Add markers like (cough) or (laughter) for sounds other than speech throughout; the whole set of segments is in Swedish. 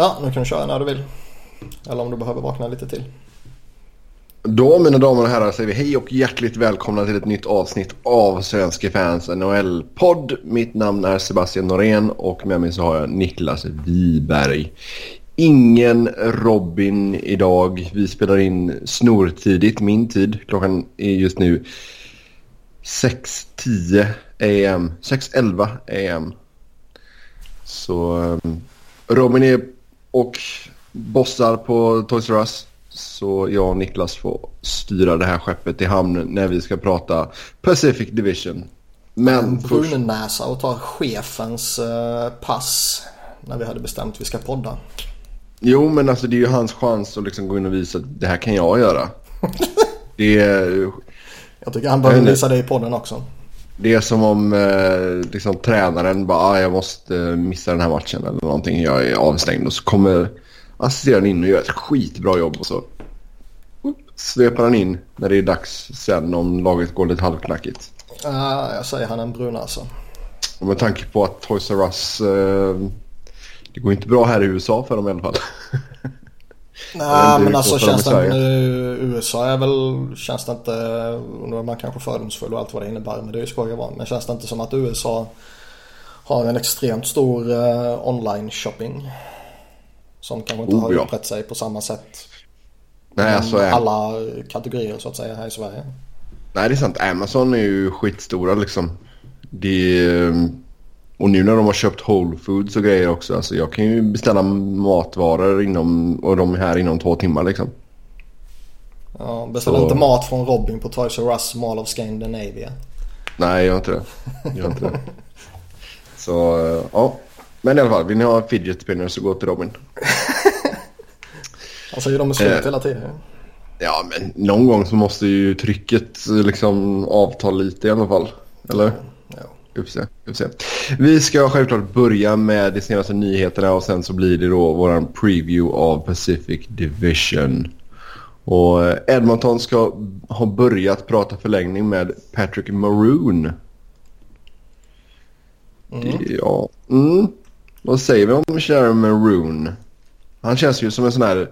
Ja, nu kan du köra när du vill. Eller om du behöver vakna lite till. Då mina damer och herrar säger vi hej och hjärtligt välkomna till ett nytt avsnitt av Svenska fans NHL-podd. Mitt namn är Sebastian Norén och med mig så har jag Niklas Wiberg. Ingen Robin idag. Vi spelar in snortidigt, min tid. Klockan är just nu 6.10 am. 6.11 am. Så eh, Robin är och bossar på Toys R Us. Så jag och Niklas får styra det här skeppet i hamn när vi ska prata Pacific Division. Men. Brunnäsa och tar chefens uh, pass när vi hade bestämt att vi ska podda. Jo, men alltså det är ju hans chans att liksom gå in och visa att det här kan jag göra. (laughs) det är... Jag tycker han behöver visa det i podden också. Det är som om eh, liksom, tränaren bara ah, jag måste missa den här matchen eller någonting. Jag är avstängd och så kommer assisterande in och gör ett skitbra jobb och så sveper han in när det är dags sen om laget går lite halvknackigt. Uh, jag säger han en brun alltså. Och med tanke på att Toys R Us, uh, det går inte bra här i USA för dem i alla fall. (laughs) Nej men alltså känns det inte, USA är väl, känns det inte, nu är man kanske fördomsfull och allt vad det innebär men det är ju skoj att vara. Men känns det inte som att USA har en extremt stor uh, online shopping? Som kanske inte oh, har utbrett sig på samma sätt. Nej, alltså, alla kategorier så att säga här i Sverige. Nej det är sant. Amazon är ju skitstora liksom. Det och nu när de har köpt Whole Foods och grejer också. Alltså jag kan ju beställa matvaror inom, och de är här inom två timmar liksom. Ja, beställa inte mat från Robin på Toys R Us Mall of Scandinavia. Nej, jag gör inte det. Jag gör inte det. Så, ja. Men i alla fall, vill ni ha fidget spinners så gå till Robin. (laughs) Han säger de är slut eh, hela tiden. Ja, men någon gång så måste ju trycket liksom avta lite i alla fall. Eller? Ja. Se. Vi, får se. vi ska självklart börja med de senaste nyheterna och sen så blir det då vår preview av Pacific Division. Och Edmonton ska ha börjat prata förlängning med Patrick Maroon. Mm. Ja. Mm. Vad säger vi om Sharon Maroon? Han känns ju som en sån här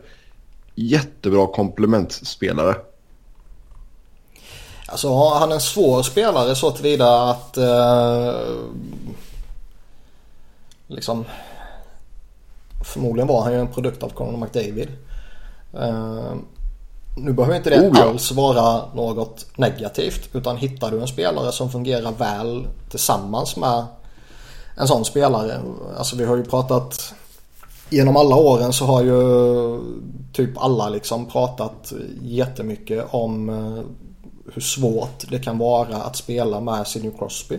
jättebra komplementspelare. Alltså han är en svår spelare så tillvida att eh, liksom förmodligen var han ju en produkt av Conor McDavid. Eh, nu behöver inte det oh, ja. alls vara något negativt utan hittar du en spelare som fungerar väl tillsammans med en sån spelare. Alltså vi har ju pratat genom alla åren så har ju typ alla liksom pratat jättemycket om eh, hur svårt det kan vara att spela med Sidney Crosby.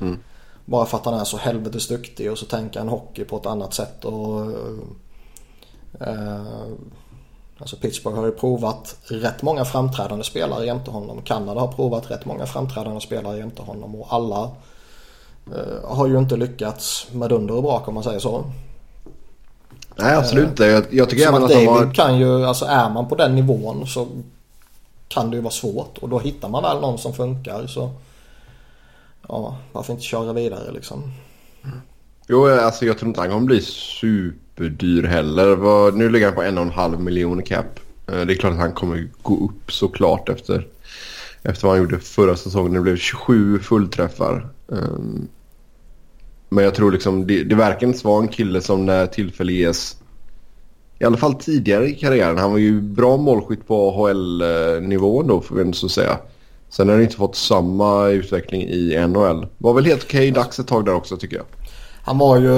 Mm. Bara för att han är så helvetes duktig och så tänker han hockey på ett annat sätt. Och, eh, alltså Pittsburgh har ju provat rätt många framträdande spelare jämte honom. Kanada har provat rätt många framträdande spelare jämte honom och alla eh, har ju inte lyckats med dunder och brak om man säger så. Nej absolut inte. Jag, jag tycker även att David har... kan ju, alltså är man på den nivån så kan det ju vara svårt och då hittar man väl någon som funkar så ja, varför inte köra vidare liksom. Jo, alltså jag tror inte han kommer bli superdyr heller. Nu ligger han på en och en halv miljon cap. Eh, det är klart att han kommer gå upp såklart efter, efter vad han gjorde förra säsongen. Det blev 27 fullträffar. Ehm, men jag tror liksom det, det verkar inte vara en kille som när tillfälle ges i alla fall tidigare i karriären. Han var ju bra målskytt på AHL-nivån då får vi ändå så säga. Sen har han inte fått samma utveckling i NHL. Var väl helt okej dags ett tag där också tycker jag. Han var ju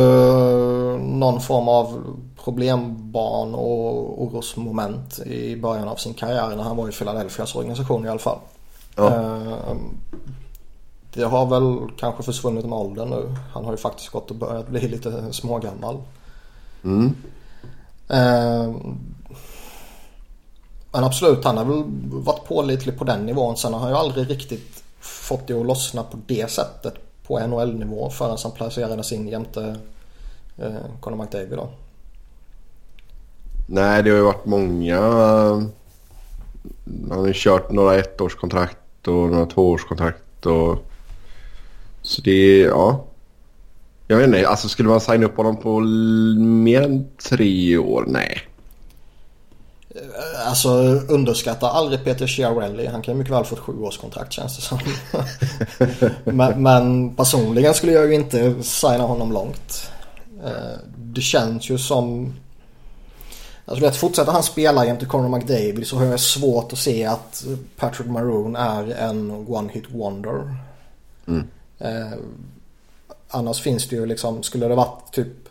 någon form av problembarn och orosmoment i början av sin karriär när han var i Philadelphias organisation i alla fall. Ja. Uh, det har väl kanske försvunnit med åldern nu. Han har ju faktiskt gått och börjat bli lite smågammal. Mm. Eh, men absolut, han har väl varit pålitlig på den nivån. Sen har han ju aldrig riktigt fått det att lossna på det sättet på NHL-nivå förrän han placerades in jämte eh, Conor McDavid då. Nej, det har ju varit många. Eh, han har ju kört några ettårskontrakt och några tvåårskontrakt och så det är, ja. Jag vet inte, alltså skulle man signa upp honom på mer än tre år? Nej. Eh, alltså underskatta aldrig Peter Chiarelli. Han kan mycket väl få ett sjuårskontrakt känns det som. (laughs) men, men, personligen skulle jag ju inte signa honom långt. Eh, det känns ju som... Alltså vet, fortsätter han spela jämte Conor McDavid så har jag svårt att se att Patrick Maroon är en one-hit wonder. Mm. Annars finns det ju liksom, skulle det varit typ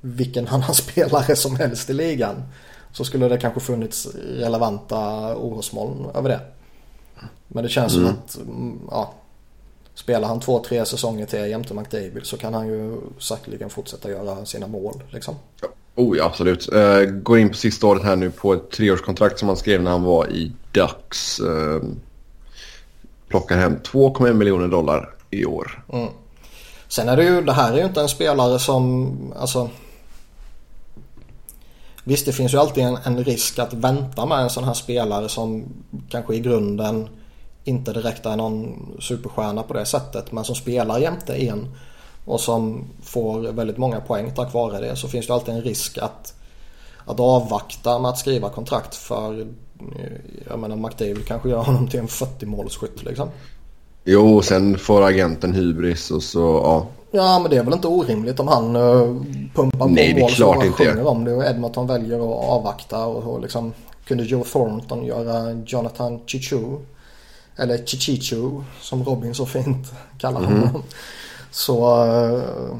vilken (laughs) annan spelare som helst i ligan så skulle det kanske funnits relevanta orosmoln över det. Men det känns mm. som att mm, ja, spelar han två, tre säsonger till jämte McDavid så kan han ju säkerligen fortsätta göra sina mål. Liksom. Oh ja, absolut. Uh, går in på sista året här nu på ett treårskontrakt som han skrev när han var i Ducks. Uh, plockar hem 2,1 miljoner dollar i år. Mm. Sen är det ju, det här är ju inte en spelare som, alltså. Visst det finns ju alltid en, en risk att vänta med en sån här spelare som kanske i grunden inte direkt är någon superstjärna på det sättet men som spelar jämte en och som får väldigt många poäng tack vare det så finns det alltid en risk att, att avvakta med att skriva kontrakt för jag menar McDavid kanske gör honom till en 40 målsskytt liksom. Jo, sen får agenten hybris och så ja. Ja, men det är väl inte orimligt om han uh, pumpar på Nej, mål som han sjunger om det och Edmonton väljer att avvakta och, och liksom kunde Joe Thornton göra Jonathan Chichu eller Chichichu som Robin så fint (laughs) kallar mm. honom. Så... Uh,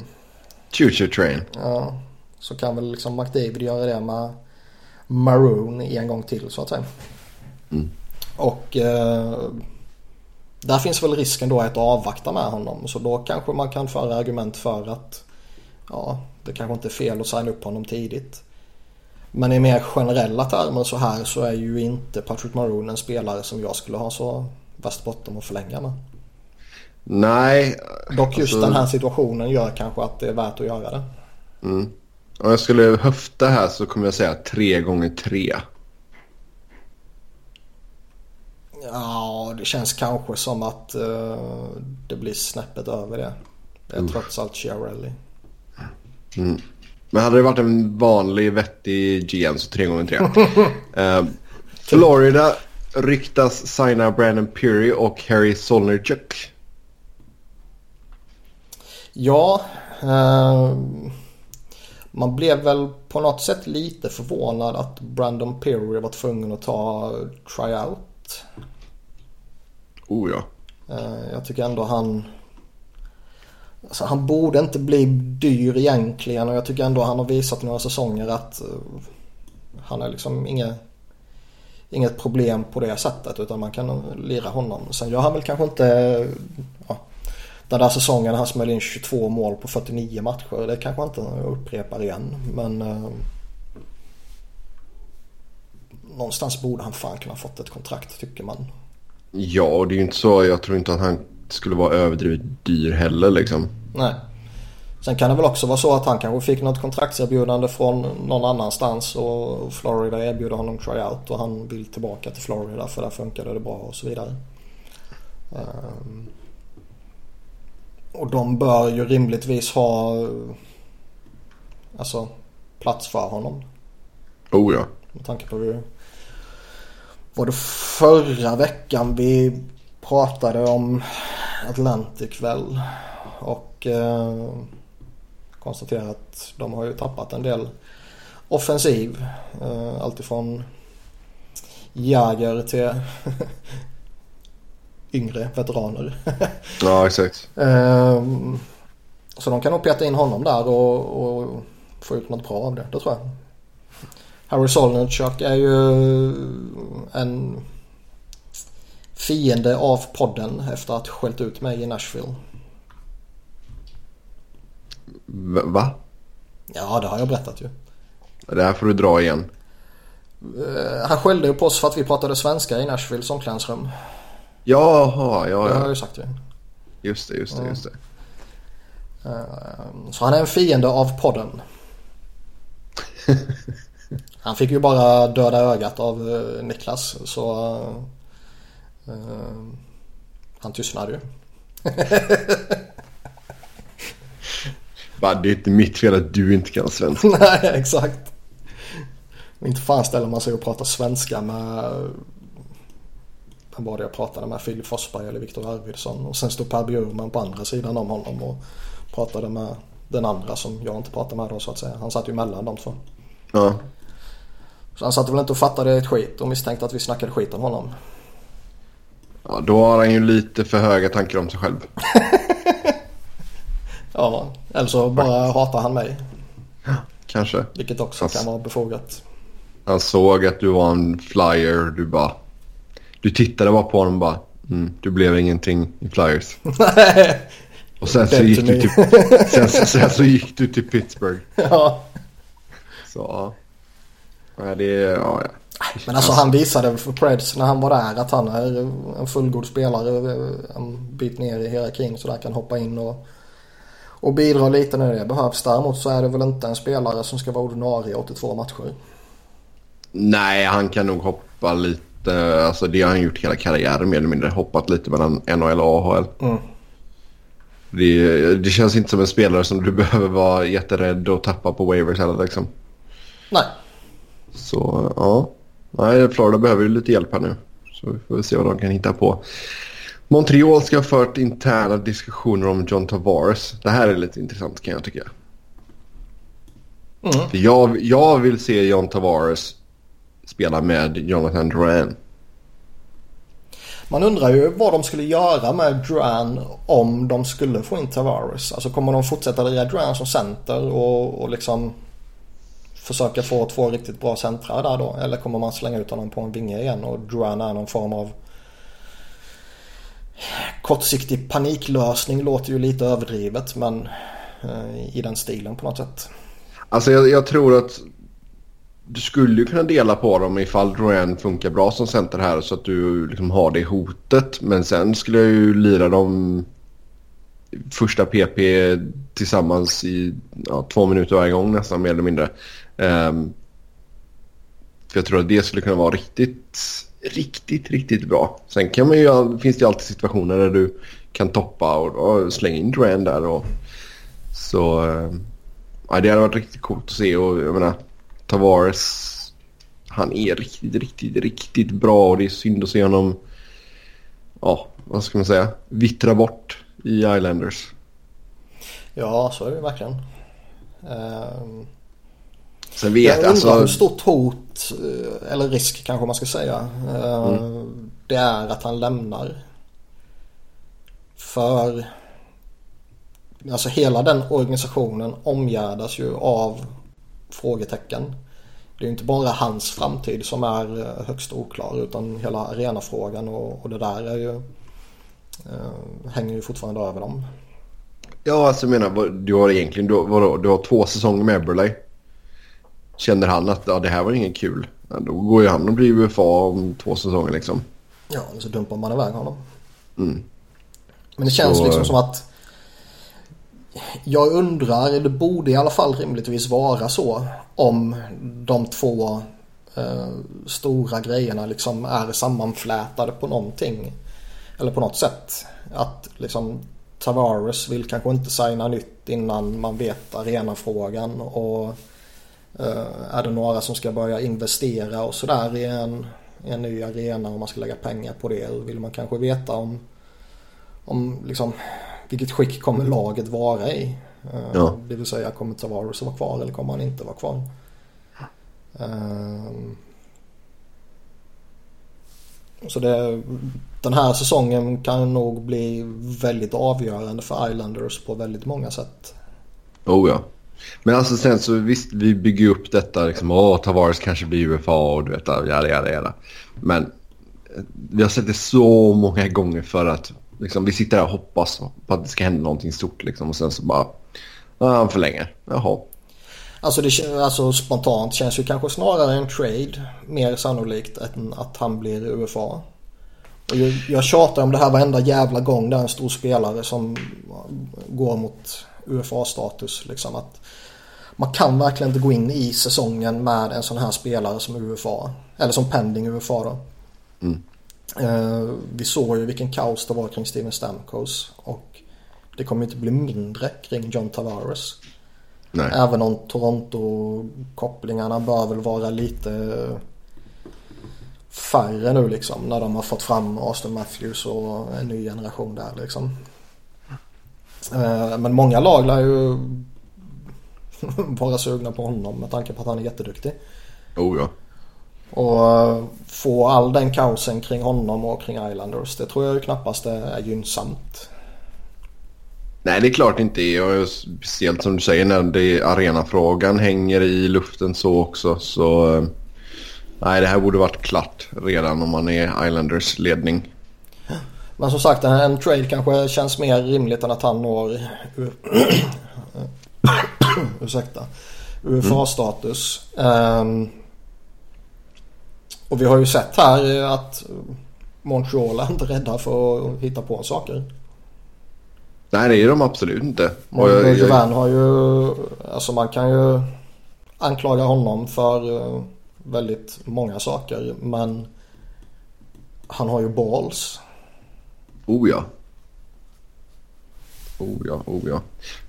Choo train. Ja. Så kan väl liksom McDavid göra det med Maroon en gång till så att säga. Mm. Och uh, där finns väl risken då att avvakta med honom. Så då kanske man kan föra argument för att ja, det kanske inte är fel att signa upp honom tidigt. Men i mer generella termer så här så är ju inte Patrick Maroon en spelare som jag skulle ha så värst bråttom att förlänga med. Nej. Dock just alltså... den här situationen gör kanske att det är värt att göra det. Mm. Om jag skulle höfta här så kommer jag säga tre gånger tre. Ja, det känns kanske som att uh, det blir snäppet över det. Det är mm. trots allt Chiarelli. Mm. Men hade det varit en vanlig vettig GM så tre gånger tre. uh, (laughs) Florida ryktas signa Brandon Peary och Harry Solnerchuk. Ja, uh, man blev väl på något sätt lite förvånad att Brandon Peary var tvungen att ta tryout. Oh ja. Eh, jag tycker ändå han... Alltså han borde inte bli dyr egentligen och jag tycker ändå han har visat några säsonger att eh, han är liksom inget inget problem på det sättet utan man kan lira honom. Sen gör han väl kanske inte eh, ja, den där säsongen han smällde in 22 mål på 49 matcher. Det kanske inte upprepar igen men eh, någonstans borde han fan kunna fått ett kontrakt tycker man. Ja, och det är ju inte så. Jag tror inte att han skulle vara överdrivet dyr heller liksom. Nej. Sen kan det väl också vara så att han kanske fick något kontraktserbjudande från någon annanstans och Florida erbjuder honom tryout och han vill tillbaka till Florida för där funkade det bra och så vidare. Um, och de bör ju rimligtvis ha alltså plats för honom. Oh ja. Med tanke på hur var det förra veckan vi pratade om Atlantic väl och uh, konstatera att de har ju tappat en del offensiv. Eh, alltifrån Jäger till (laughs) yngre veteraner. ja, exakt. Ehm, så de kan nog peta in honom där och, och få ut något bra av det. Det tror jag. Harry Solnitschak är ju en fiende av podden efter att skällt ut mig i Nashville. Va? Ja, det har jag berättat ju. Det här får du dra igen. Uh, han skällde ju på oss för att vi pratade svenska i Nashvilles omklädningsrum. Jaha, ja, ja. Det har jag ju sagt ju. Just det, just det, just det. Uh, så han är en fiende av podden. (laughs) han fick ju bara döda ögat av uh, Niklas så han tystnade ju. (laughs) Bara, det är inte mitt fel att du inte kan svenska. (laughs) Nej, exakt. Inte fan ställer man sig och pratar svenska med... Vem var det jag pratade med? Filip Forsberg eller Viktor Arvidsson. Och sen stod Per Bjurman på andra sidan om honom och pratade med den andra som jag inte pratade med då så att säga. Han satt ju mellan de två. Ja. Så han satt väl inte och fattade ett skit och misstänkte att vi snackade skit om honom. ja. Då har han ju lite för höga tankar om sig själv. (laughs) Ja, eller så bara hatar han mig. Kanske. Vilket också Fast- kan vara befogat. Han såg att du var en flyer. Du bara... Du tittade bara på honom och bara... Mm, du blev ingenting i flyers. (laughs) Och sen så, gick du till, (laughs) sen, sen så gick du till Pittsburgh. ja. Så. Nej, det är... Ja, ja. Men alltså han visade för Preds när han var där att han är en fullgod spelare en bit ner i hierarkin så där kan hoppa in och, och bidra lite när det behövs. Däremot så är det väl inte en spelare som ska vara ordinarie i 82 matcher. Nej, han kan nog hoppa lite. Alltså det har han gjort hela karriären mer eller mindre. Hoppat lite mellan NHL och AHL. Mm. Det, det känns inte som en spelare som du (laughs) behöver vara jätterädd och tappa på waivers heller liksom. Nej, Så ja. Nej, Florida behöver ju lite hjälp här nu. Så vi får se vad de kan hitta på. Montreal ska ha fört interna diskussioner om John Tavares. Det här är lite intressant kan jag tycka. Mm. Jag, jag vill se John Tavares spela med Jonathan Duran. man undrar ju vad de skulle göra med Duran om de skulle få in Tavares. Alltså kommer de fortsätta lira Duran som center och, och liksom försöka få två riktigt bra centrar där då? Eller kommer man slänga ut honom på en vinge igen och Duran är någon form av kortsiktig paniklösning låter ju lite överdrivet men eh, i den stilen på något sätt. Alltså jag, jag tror att du skulle ju kunna dela på dem ifall Duran funkar bra som center här så att du liksom har det hotet. Men sen skulle jag ju lira dem första PP tillsammans i ja, två minuter varje gång nästan mer eller mindre. Ehm, för jag tror att det skulle kunna vara riktigt, riktigt, riktigt bra. Sen kan man ju, finns det ju alltid situationer där du kan toppa och, och slänga in Duran där. Och, så ehm, ja, det hade varit riktigt coolt att se och jag menar Tavares han är riktigt, riktigt, riktigt bra och det är synd att se honom ja, vad ska man säga, vittra bort i Islanders. Ja, så är det verkligen. Um... Sen vet Jag undrar alltså, hur stort hot, eh, eller risk kanske man ska säga, eh, Mm. det är att han lämnar. För alltså hela den organisationen omgärdas ju av frågetecken. Det är ju inte bara hans framtid som är eh, högst oklar utan hela arenafrågan och, och det där är ju, hänger ju fortfarande över dem. ja alltså jag menar, du har egentligen, du, vadå, du har två säsonger med Eberle. Känner han att ja, det här var inget kul, ja, då går ju han och blir UFA om två säsonger liksom. Ja, så dumpar man iväg honom. Mm. Men det känns Så, liksom eh, som att jag undrar, eller det borde i alla fall rimligtvis vara så om de två eh, stora grejerna liksom är sammanflätade på någonting. Eller på något sätt. Att liksom Tavares vill kanske inte signa nytt innan man vet arenafrågan och är det några som ska börja investera och sådär i en, i en ny arena och man ska lägga pengar på det. Vill man kanske veta om om liksom vilket skick kommer laget vara i. Eh, Ja. Det vill säga kommer Tavares att vara kvar eller kommer han inte vara kvar. Ehm. Så det, den här säsongen kan nog bli väldigt avgörande för Islanders på väldigt många sätt. Oh ja. Men alltså sen så visst, vi bygger upp detta liksom, åh Tavares kanske blir UFA och du vet, jada jada jada. Men eh, vi har sett det så många gånger för att liksom, vi sitter här och hoppas på att det ska hända någonting stort liksom och sen så bara, ja han förlänger, jaha. Alltså, det, alltså spontant känns ju kanske snarare en trade mer sannolikt än att han blir UFA. Och jag, jag tjatar om det här varenda jävla gång det är en stor spelare som går mot UFA-status. Liksom att man kan verkligen inte gå in i säsongen med en sån här spelare som UFA. Eller som pending UFA då. Mm. Eh, vi såg ju vilken kaos det var kring Steven Stamkos. Och det kommer inte bli mindre kring John Tavares. Nej. Även om Toronto-kopplingarna bör väl vara lite färre nu liksom. När de har fått fram Austin Matthews och en ny generation där liksom. Eh, men många lag lär ju (laughs) vara sugna på honom med tanke på att han är jätteduktig. Oh ja. Och eh, få all den kaosen kring honom och kring Islanders. Det tror jag ju knappast är gynnsamt. Nej, det är klart inte är. Speciellt som du säger när det arenafrågan hänger i luften så också. Så eh, nej, det här borde varit klart redan om man är Islanders ledning. Men som sagt, en trade kanske känns mer rimligt än att han når (coughs) ursäkta, UFA-status. Um, och vi har ju sett här att Montreal är inte rädda för att hitta på saker. Nej det är de absolut inte. Bergevin har ju, alltså man kan ju anklaga honom för eh, väldigt många saker men han har ju balls. Oh ja. Oh ja, oh ja.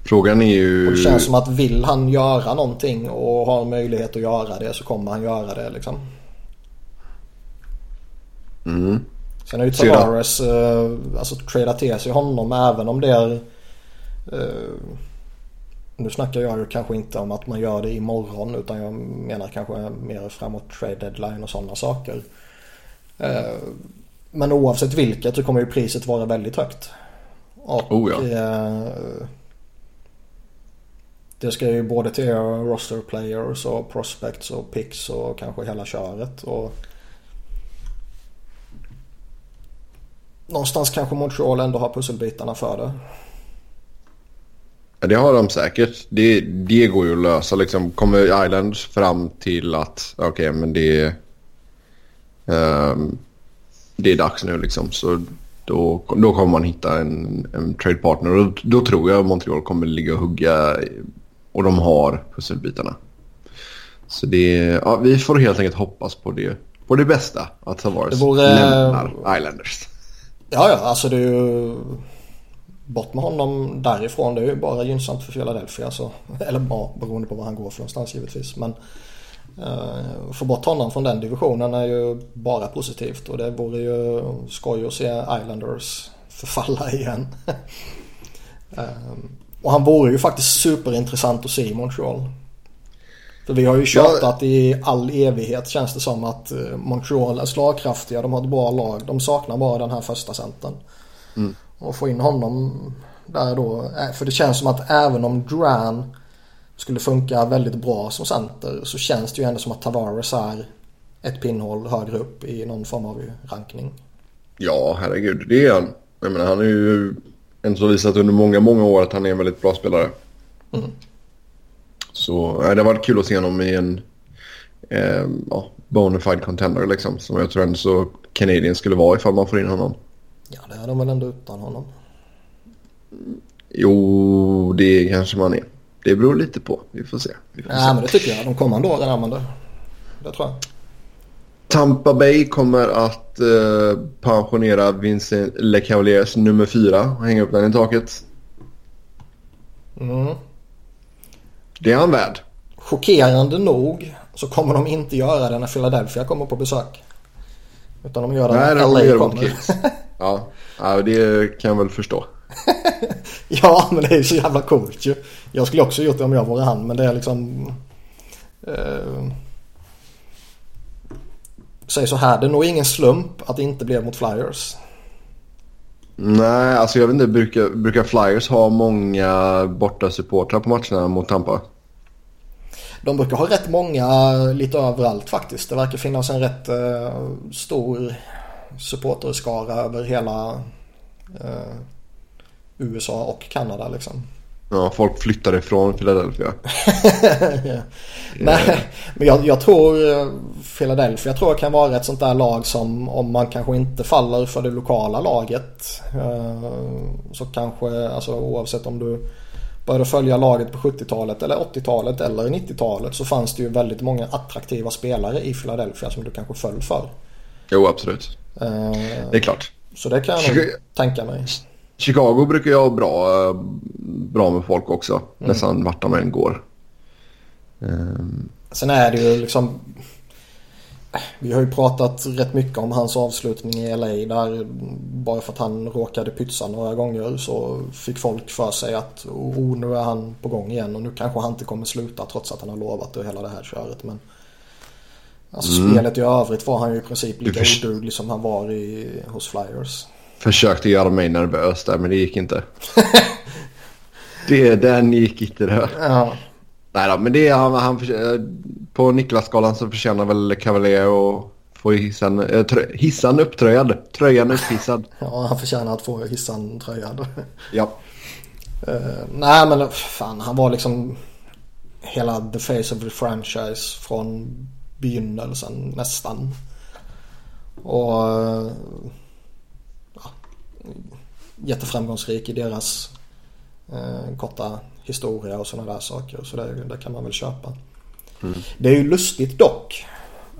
Frågan är ju... Och det känns som att vill han göra någonting och har möjlighet att göra det så kommer han göra det liksom. Mm. Sen är ju Tavares, eh, alltså trada till sig honom även om det är... Eh, nu snackar jag ju kanske inte om att man gör det imorgon utan jag menar kanske mer framåt trade deadline och sådana saker. Eh, men oavsett vilket så kommer ju priset vara väldigt högt. Och oh ja. eh, det ska ju både till roster players och prospects och picks och kanske hela köret. Och någonstans kanske Montreal ändå har pusselbitarna för det. Ja, det har de säkert. Det, det går ju att lösa. Liksom, kommer Islands fram till att okej, okay, men det, um, det är dags nu liksom. Så då, då kommer man hitta en, en trade partner. Och då, då tror jag Montreal kommer ligga och hugga. Och de har pusselbitarna. Så det, ja, vi får helt enkelt hoppas på det, på det bästa. Att Tavares vore... lämnar Islanders. Ja, ja, alltså det är ju... Bort med honom därifrån. Det är ju bara gynnsamt för Philadelphia. Så, eller bara beroende på var han går för någonstans givetvis. Men få bort honom från den divisionen är ju bara positivt. Och det vore ju skoj att se Islanders förfalla igen. um, (laughs) och han vore ju faktiskt superintressant att se i Montreal. För vi har ju tjatat ja. i all evighet känns det som att eh, Montreal är slagkraftiga. De har ett bra lag. De saknar bara den här första centern. Mm. Och få in honom där då. Eh, för det känns som att även om Duran skulle funka väldigt bra som center så känns det ju ändå som att Tavares är ett pinnhål högre upp i någon form av rankning. Ja, herregud. Det är han. Jag menar, han är ju en som visat under många, många år att han är en väldigt bra spelare. Mm. Så det har varit kul att se honom i en eh, ja, bonafide contender liksom. Som jag tror ändå så Canadian skulle vara ifall man får in honom. Ja, det är de väl ändå utan honom. Jo, det kanske man är. Det beror lite på. Vi får se. Vi får Nej, se. men det tycker jag. De kommande åren man det. Tror jag. Tampa Bay kommer att eh, pensionera Vincent LeCavaliers nummer fyra och hänga upp den i taket. Mm. Det är han värd. Chockerande nog så kommer de inte göra det när Philadelphia kommer på besök. Utan de gör det när LA kommer. (laughs) ja. ja, det kan jag väl förstå. (laughs) ja, men det är så jävla coolt ju. Jag skulle också gjort det om jag vore han, men det är liksom... Eh, säg så här, det är nog ingen slump att det inte blev mot Flyers. Nej, alltså jag vet inte. Brukar, brukar Flyers ha många borta supportrar på matcherna mot Tampa? De brukar ha rätt många lite överallt faktiskt. Det verkar finnas en rätt uh, stor supporterskara över hela uh, USA och Kanada liksom. Ja, folk flyttar ifrån Philadelphia. (laughs) ja. Nej, men jag, jag, tror eh, Philadelphia jag tror jag kan vara ett sånt där lag som om man kanske inte faller för det lokala laget. Eh, så kanske, alltså oavsett om du började följa laget på 70-talet eller 80-talet eller 90-talet så fanns det ju väldigt många attraktiva spelare i Philadelphia som du kanske föll för. Jo, absolut. Det är klart. Så det kan jag nog tänka mig. Chicago brukar jag ha bra, bra med folk också. Mm. Nästan vart de än går. Um. Sen är det ju liksom vi har ju pratat rätt mycket om hans avslutning i LA där bara för att han råkade pytsa några gånger så fick folk för sig att oh, nu är han på gång igen och nu kanske han inte kommer sluta trots att han har lovat det hela det här köret. Men alltså mm. spelet i övrigt var han ju i princip lika oduglig som han var i, hos Flyers. Försökte göra mig nervös där men det gick inte. (laughs) det, den gick inte det. Ja. Nej då, men det är han, han på Niklas-skalan så förtjänar väl Cavalier att få hissan, äh, trö, hissan upptröjad. Tröjan upphissad. (laughs) ja, han förtjänar att få hissan tröjad. ja. Uh, (laughs) nej men fan, han var liksom hela the face of the franchise från begynnelsen nästan. Och jätteframgångsrik i deras uh, korta historia och sådana där saker. Så det, det kan man väl köpa. Mm. Det är ju lustigt dock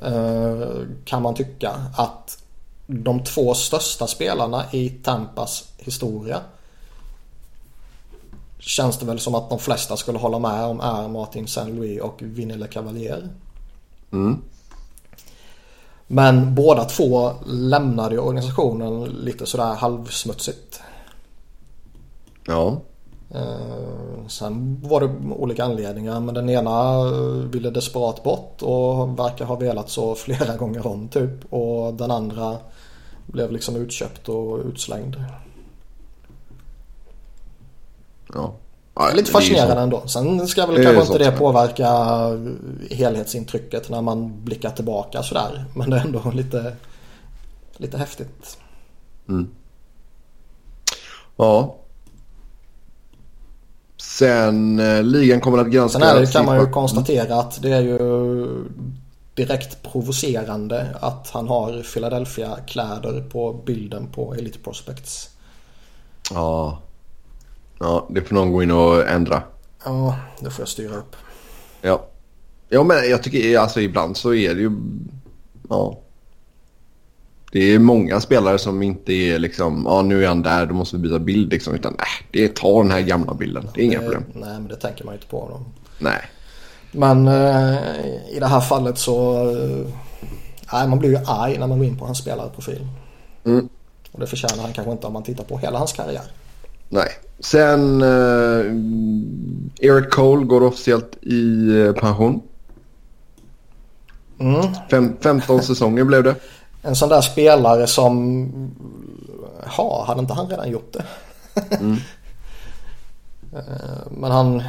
eh, kan man tycka att de två största spelarna i Tampas historia känns det väl som att de flesta skulle hålla med om är Martin Saint-Louis och Vinnie Cavalier. Mm. Men båda två lämnade ju organisationen lite sådär halvsmutsigt. Ja. Eh, sen var det olika anledningar men den ena ville desperat bort och verkar ha velat så flera (laughs) gånger om typ. Och den andra blev liksom utköpt och utslängd. Ja. Är lite fascinerande ändå. Sen ska väl kanske inte det påverka helhetsintrycket när man blickar tillbaka sådär. Men det är ändå (laughs) lite, lite häftigt. Mm. Ja, Sen eh, ligan kommer att granska... Sen är det, kan man ju konstatera att det är ju direkt provocerande att han har Philadelphia-kläder på bilden på Elite Prospects. Ja. Ja, det får någon gå in och ändra. Ja, det får jag styra upp. Ja. Ja, men jag tycker alltså ibland så är det ju... Ja. Det är många spelare som inte är liksom, ja nu är han där, då måste vi byta bild liksom. Utan äh, det är ta den här gamla bilden, det är inga problem. Nej, men det tänker man ju inte på. Då. Nej. Men eh, i det här fallet så, eh, nej man blir ju arg när man går in på hans spelarprofil. Mm. Och det förtjänar han kanske inte om man tittar på hela hans karriär. Nej. Sen eh, Eric Cole går officiellt i eh, pension. Mm. Fem, 15 (laughs) säsonger blev det en sån där spelare som, ja, hade inte han redan gjort det? Mm. (laughs) Eh, men han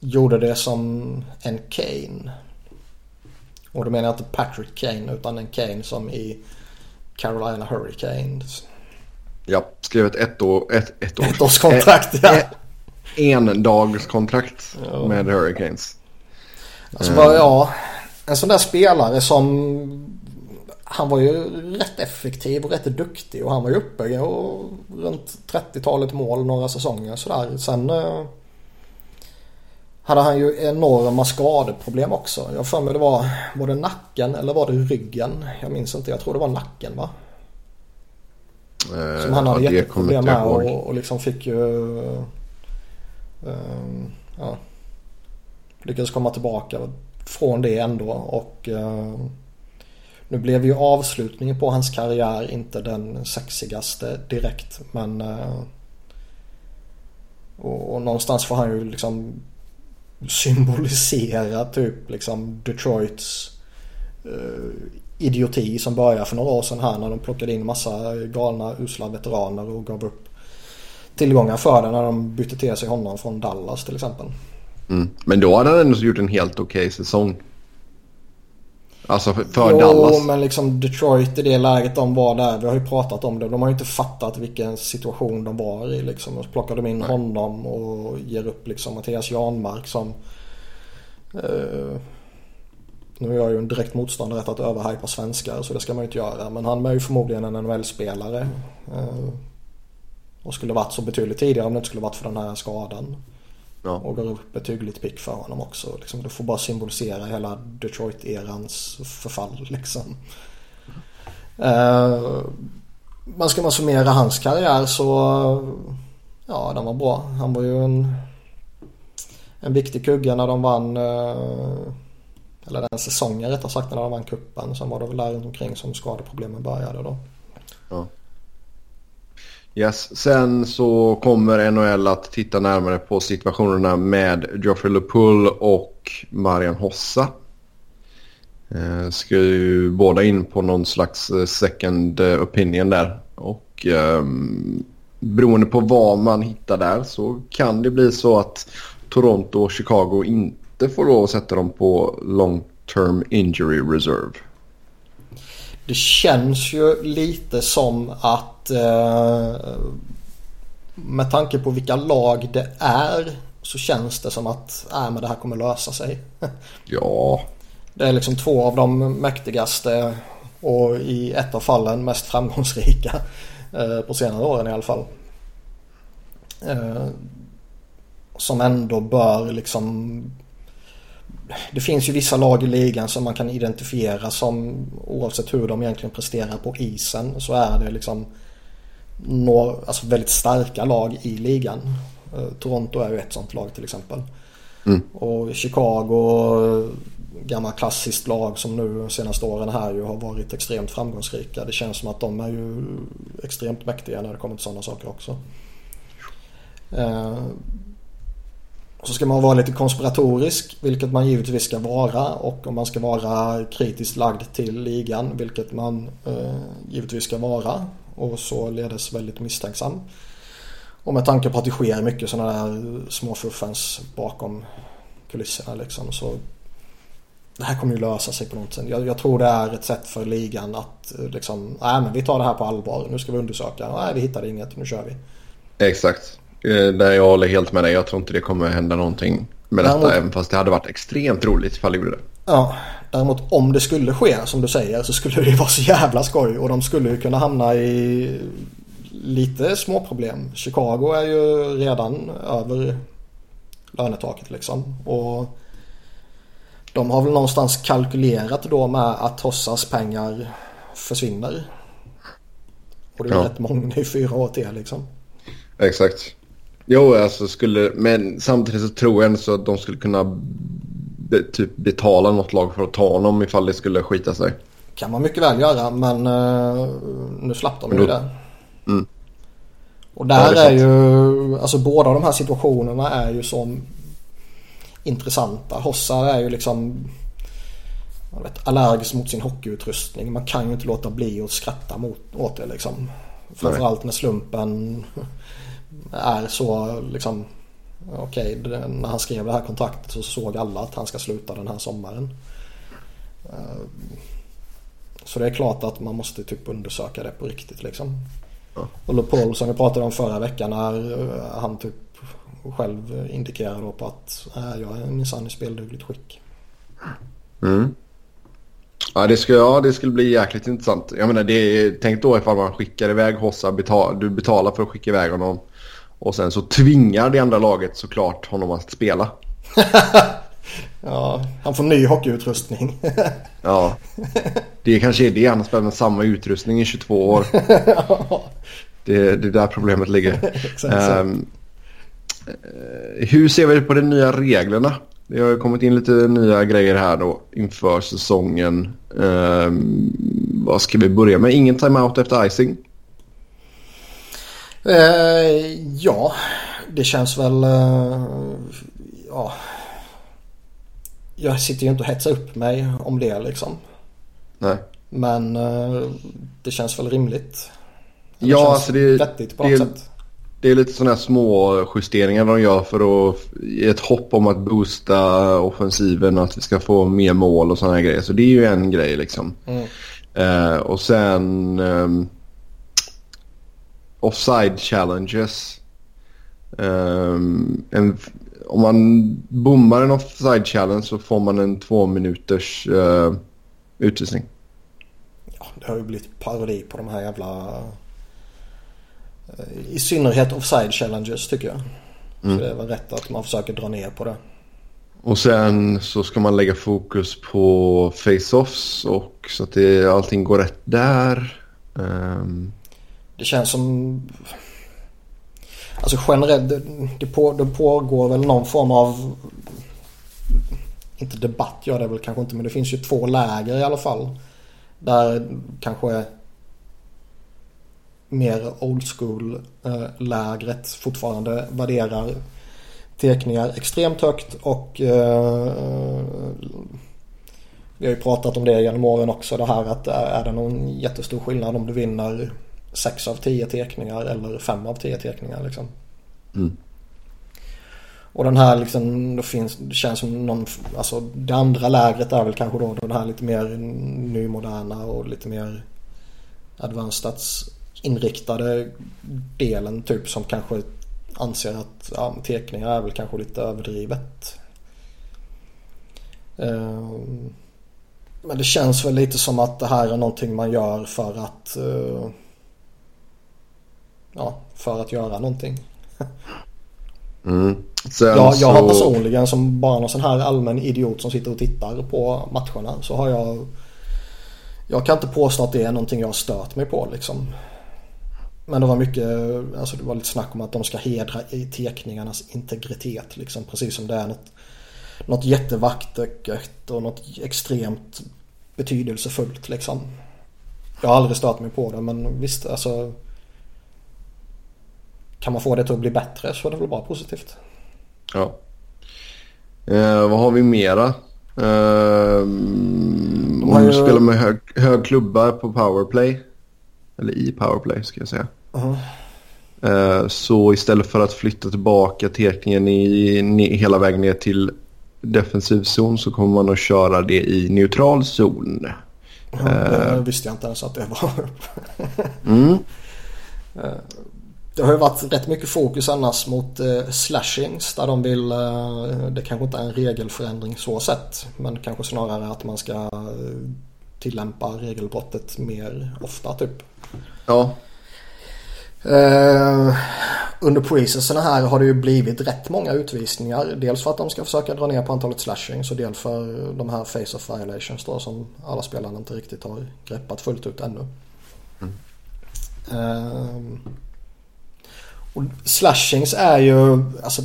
gjorde det som en Kane. Och då menar jag inte Patrick Kane utan en Kane som i Carolina Hurricanes. Ja, skrev ett ett, år, ett, ett (laughs) års, ettårskontrakt. Ett, ja. en dags kontrakt ja. med Hurricanes. Alltså bara, ja, en sån där spelare som han var ju rätt effektiv och rätt duktig och han var ju uppe och runt 30-talet mål några säsonger sådär. Sen eh, hade han ju enorma skadeproblem också. Jag för mig det var, var det nacken eller var det ryggen? Jag minns inte, jag tror det var nacken va? Eh, Som han hade ja, jätteproblem med och, och liksom fick ju... Eh, ja, lyckades komma tillbaka från det ändå och eh, nu blev ju avslutningen på hans karriär inte den sexigaste direkt men eh, och, och någonstans får han ju liksom symbolisera typ liksom Detroits uh, idioti som började för några år sedan här när de plockade in massa galna usla veteraner och gav upp tillgångar för det när de bytte till sig honom från Dallas till exempel. Mm. Men då hade han ändå gjort en helt okej okay säsong. Alltså för, jo, Dallas. Men liksom Detroit i det läget de var där. Vi har ju pratat om det. De har ju inte fattat vilken situation de var i liksom. Och så plockar de in Nej. honom och ger upp liksom Mattias Janmark som... Uh, nu är jag ju en direkt motståndare till att överhypa svenskar så det ska man ju inte göra. Men han är ju förmodligen en NHL-spelare. Uh, och skulle varit så betydligt tidigare om det inte skulle varit för den här skadan. Ja. Och går upp ett hyggligt pick för honom också. Liksom, det får bara symbolisera hela Detroit-erans förfall (laughs) liksom. Uh, men ska man summera hans karriär så Ja, den var bra. Han var ju en, en viktig kugge när de vann, eh, eller den säsongen rättare sagt när de vann kuppen. Sen var det väl där runt omkring som skadeproblemen började då. Ja. Yes. Sen så kommer NHL att titta närmare på situationerna med Geoffrey LePull och Marian Hossa. Eh, ska ju båda in på någon slags eh, second eh, opinion där. Och eh, beroende på vad man hittar där så kan det bli så att Toronto och Chicago inte får lov att sätta dem på long term injury reserve. Det känns ju lite som att eh, med tanke på vilka lag det är så känns det som att äh, men det här kommer lösa sig. (laughs) Ja. Det är liksom två av de mäktigaste och i ett av fallen mest framgångsrika eh, på senare åren i alla fall. Eh, som ändå bör liksom det finns ju vissa lag i ligan som man kan identifiera som oavsett hur de egentligen presterar på isen så är det liksom några, alltså väldigt starka lag i ligan. Eh, Toronto är ju ett sånt lag till exempel. Mm. Och Chicago, gammal klassiskt lag som nu de senaste åren här ju har varit extremt framgångsrika. Det känns som att de är ju extremt mäktiga när det kommer till sådana saker också. Eh, så ska man vara lite konspiratorisk, vilket man givetvis ska vara. Och om man ska vara kritiskt lagd till ligan, vilket man eh, givetvis ska vara. Och så ledes väldigt misstänksam. Och med tanke på att det sker mycket sådana där småfuffens bakom kulisserna liksom. Så det här kommer ju lösa sig på något sätt. Jag, jag, tror det är ett sätt för ligan att eh, liksom, nej men vi tar det här på allvar. Nu ska vi undersöka. Nej vi hittade inget, nu kör vi. Exakt. Eh, där jag håller helt med dig. Jag tror inte det kommer hända någonting med detta. Däremot, även fast det hade varit extremt roligt ifall det gjorde det. Ja, däremot om det skulle ske som du säger så skulle det vara så jävla skoj. Och de skulle ju kunna hamna i lite småproblem. Chicago är ju redan över lönetaket liksom. Och de har väl någonstans kalkylerat då med att Hossas pengar försvinner. Och det är ja. rätt många i fyra år till liksom. Exakt. Jo, alltså skulle, men samtidigt så tror jag ändå så att de skulle kunna typ betala något lag för att ta honom ifall det skulle skita sig. Kan man mycket väl göra, men uh, nu slapp de ju det. Mm. Och där ja, är, är ju, alltså båda de här situationerna är ju som intressanta. Hossa är ju liksom jag vet, allergisk mot sin hockeyutrustning. Man kan ju inte låta bli att skratta mot, åt det liksom. Framförallt när slumpen (laughs) är så liksom okej okay, när han skrev det här kontraktet så såg alla att han ska sluta den här sommaren. Eh, så det är klart att man måste typ undersöka det på riktigt liksom. Ja. Och Paul som vi pratade om förra veckan när eh, han typ själv indikerade på att äh, jag är minsann i speldugligt skick. Mm. Ja det, skulle, ja, det skulle bli jäkligt intressant. Jag menar, det tänk då ifall man skickar iväg Hossa, betal, du betalar för att skicka iväg honom. Och sen så tvingar det andra laget såklart honom att spela. (laughs) ja, han får ny hockeyutrustning. (laughs) ja, det kanske är det. Han har spelat med samma utrustning i 22 år. (laughs) det, det är där problemet ligger. um, hur ser vi på de nya reglerna? Det har kommit in lite nya grejer här då inför säsongen. Um, vad ska vi börja med? Ingen timeout efter icing. Eh, ja, det känns väl... Eh, ja. Jag sitter ju inte och hetsar upp mig om det liksom. Nej. Men eh, det känns väl rimligt. Det ja, alltså det, vettigt på det, något sätt. Det är lite sådana här små justeringar de gör för att ge ett hopp om att boosta offensiven att vi ska få mer mål och sådana grejer. Så det är ju en grej liksom. Mm. Eh, och sen... Offside challenges. Um, en, om man bommar en offside challenge så får man en två minuters uh, utvisning. Ja, det har ju blivit parodi på de här jävla... Uh, I synnerhet offside challenges tycker jag. Mm. Så det är väl rätt att man försöker dra ner på det. Och sen så ska man lägga fokus på face-offs och så att det, allting går rätt där. Um, det känns som... Alltså generellt, det, det, på, det pågår väl någon form av inte debatt gör det väl kanske inte men det finns ju två läger i alla fall. Där kanske mer old school-lägret eh, fortfarande värderar teckningar extremt högt och eh, vi har ju pratat om det genom åren också det här att eh, är det någon jättestor skillnad om du vinner 6 av 10 teckningar eller 5 av 10 teckningar liksom. Mm. Och den här liksom, det, finns, det känns som någon, alltså det andra lägret är väl kanske då den här lite mer nymoderna och lite mer advanced inriktade delen typ som kanske anser att ja, teckningar är väl kanske lite överdrivet. Ehm, men det känns väl lite som att det här är någonting man gör för att eh, ja, för att göra någonting. Mm. jag, jag har personligen som bara någon sån här allmän idiot som sitter och tittar på matcherna så har jag Jag kan inte påstå att det är någonting jag har stört mig på liksom. Men det var mycket, alltså det var lite snack om att de ska hedra i teckningarnas integritet liksom. Precis som det är något, något jättevackert och något extremt betydelsefullt liksom. Jag har aldrig stört mig på det men visst alltså. Kan man få det till att bli bättre så är det väl bara positivt. Ja. Eh, vad har vi mera? Eh, om du spelar med hög, hög klubba på powerplay. Eller i powerplay ska jag säga. Uh-huh. Så istället för att flytta tillbaka teckningen i, hela vägen ner till defensiv zon så kommer man att köra det i neutral zon. Ja, det uh, visste jag inte ens att det var. (laughs) mm. Eh, det har ju varit rätt mycket fokus annars mot uh, slashings där de vill, uh, det kanske inte är en regelförändring så sett. Men kanske snarare att man ska tillämpa regelbrottet mer ofta typ. Ja. Uh, under preseason här har det ju blivit rätt många utvisningar. Dels för att de ska försöka dra ner på antalet slashings och dels för de här face of violations då som alla spelarna inte riktigt har greppat fullt ut ännu. Mm. Uh, och slashings är ju, alltså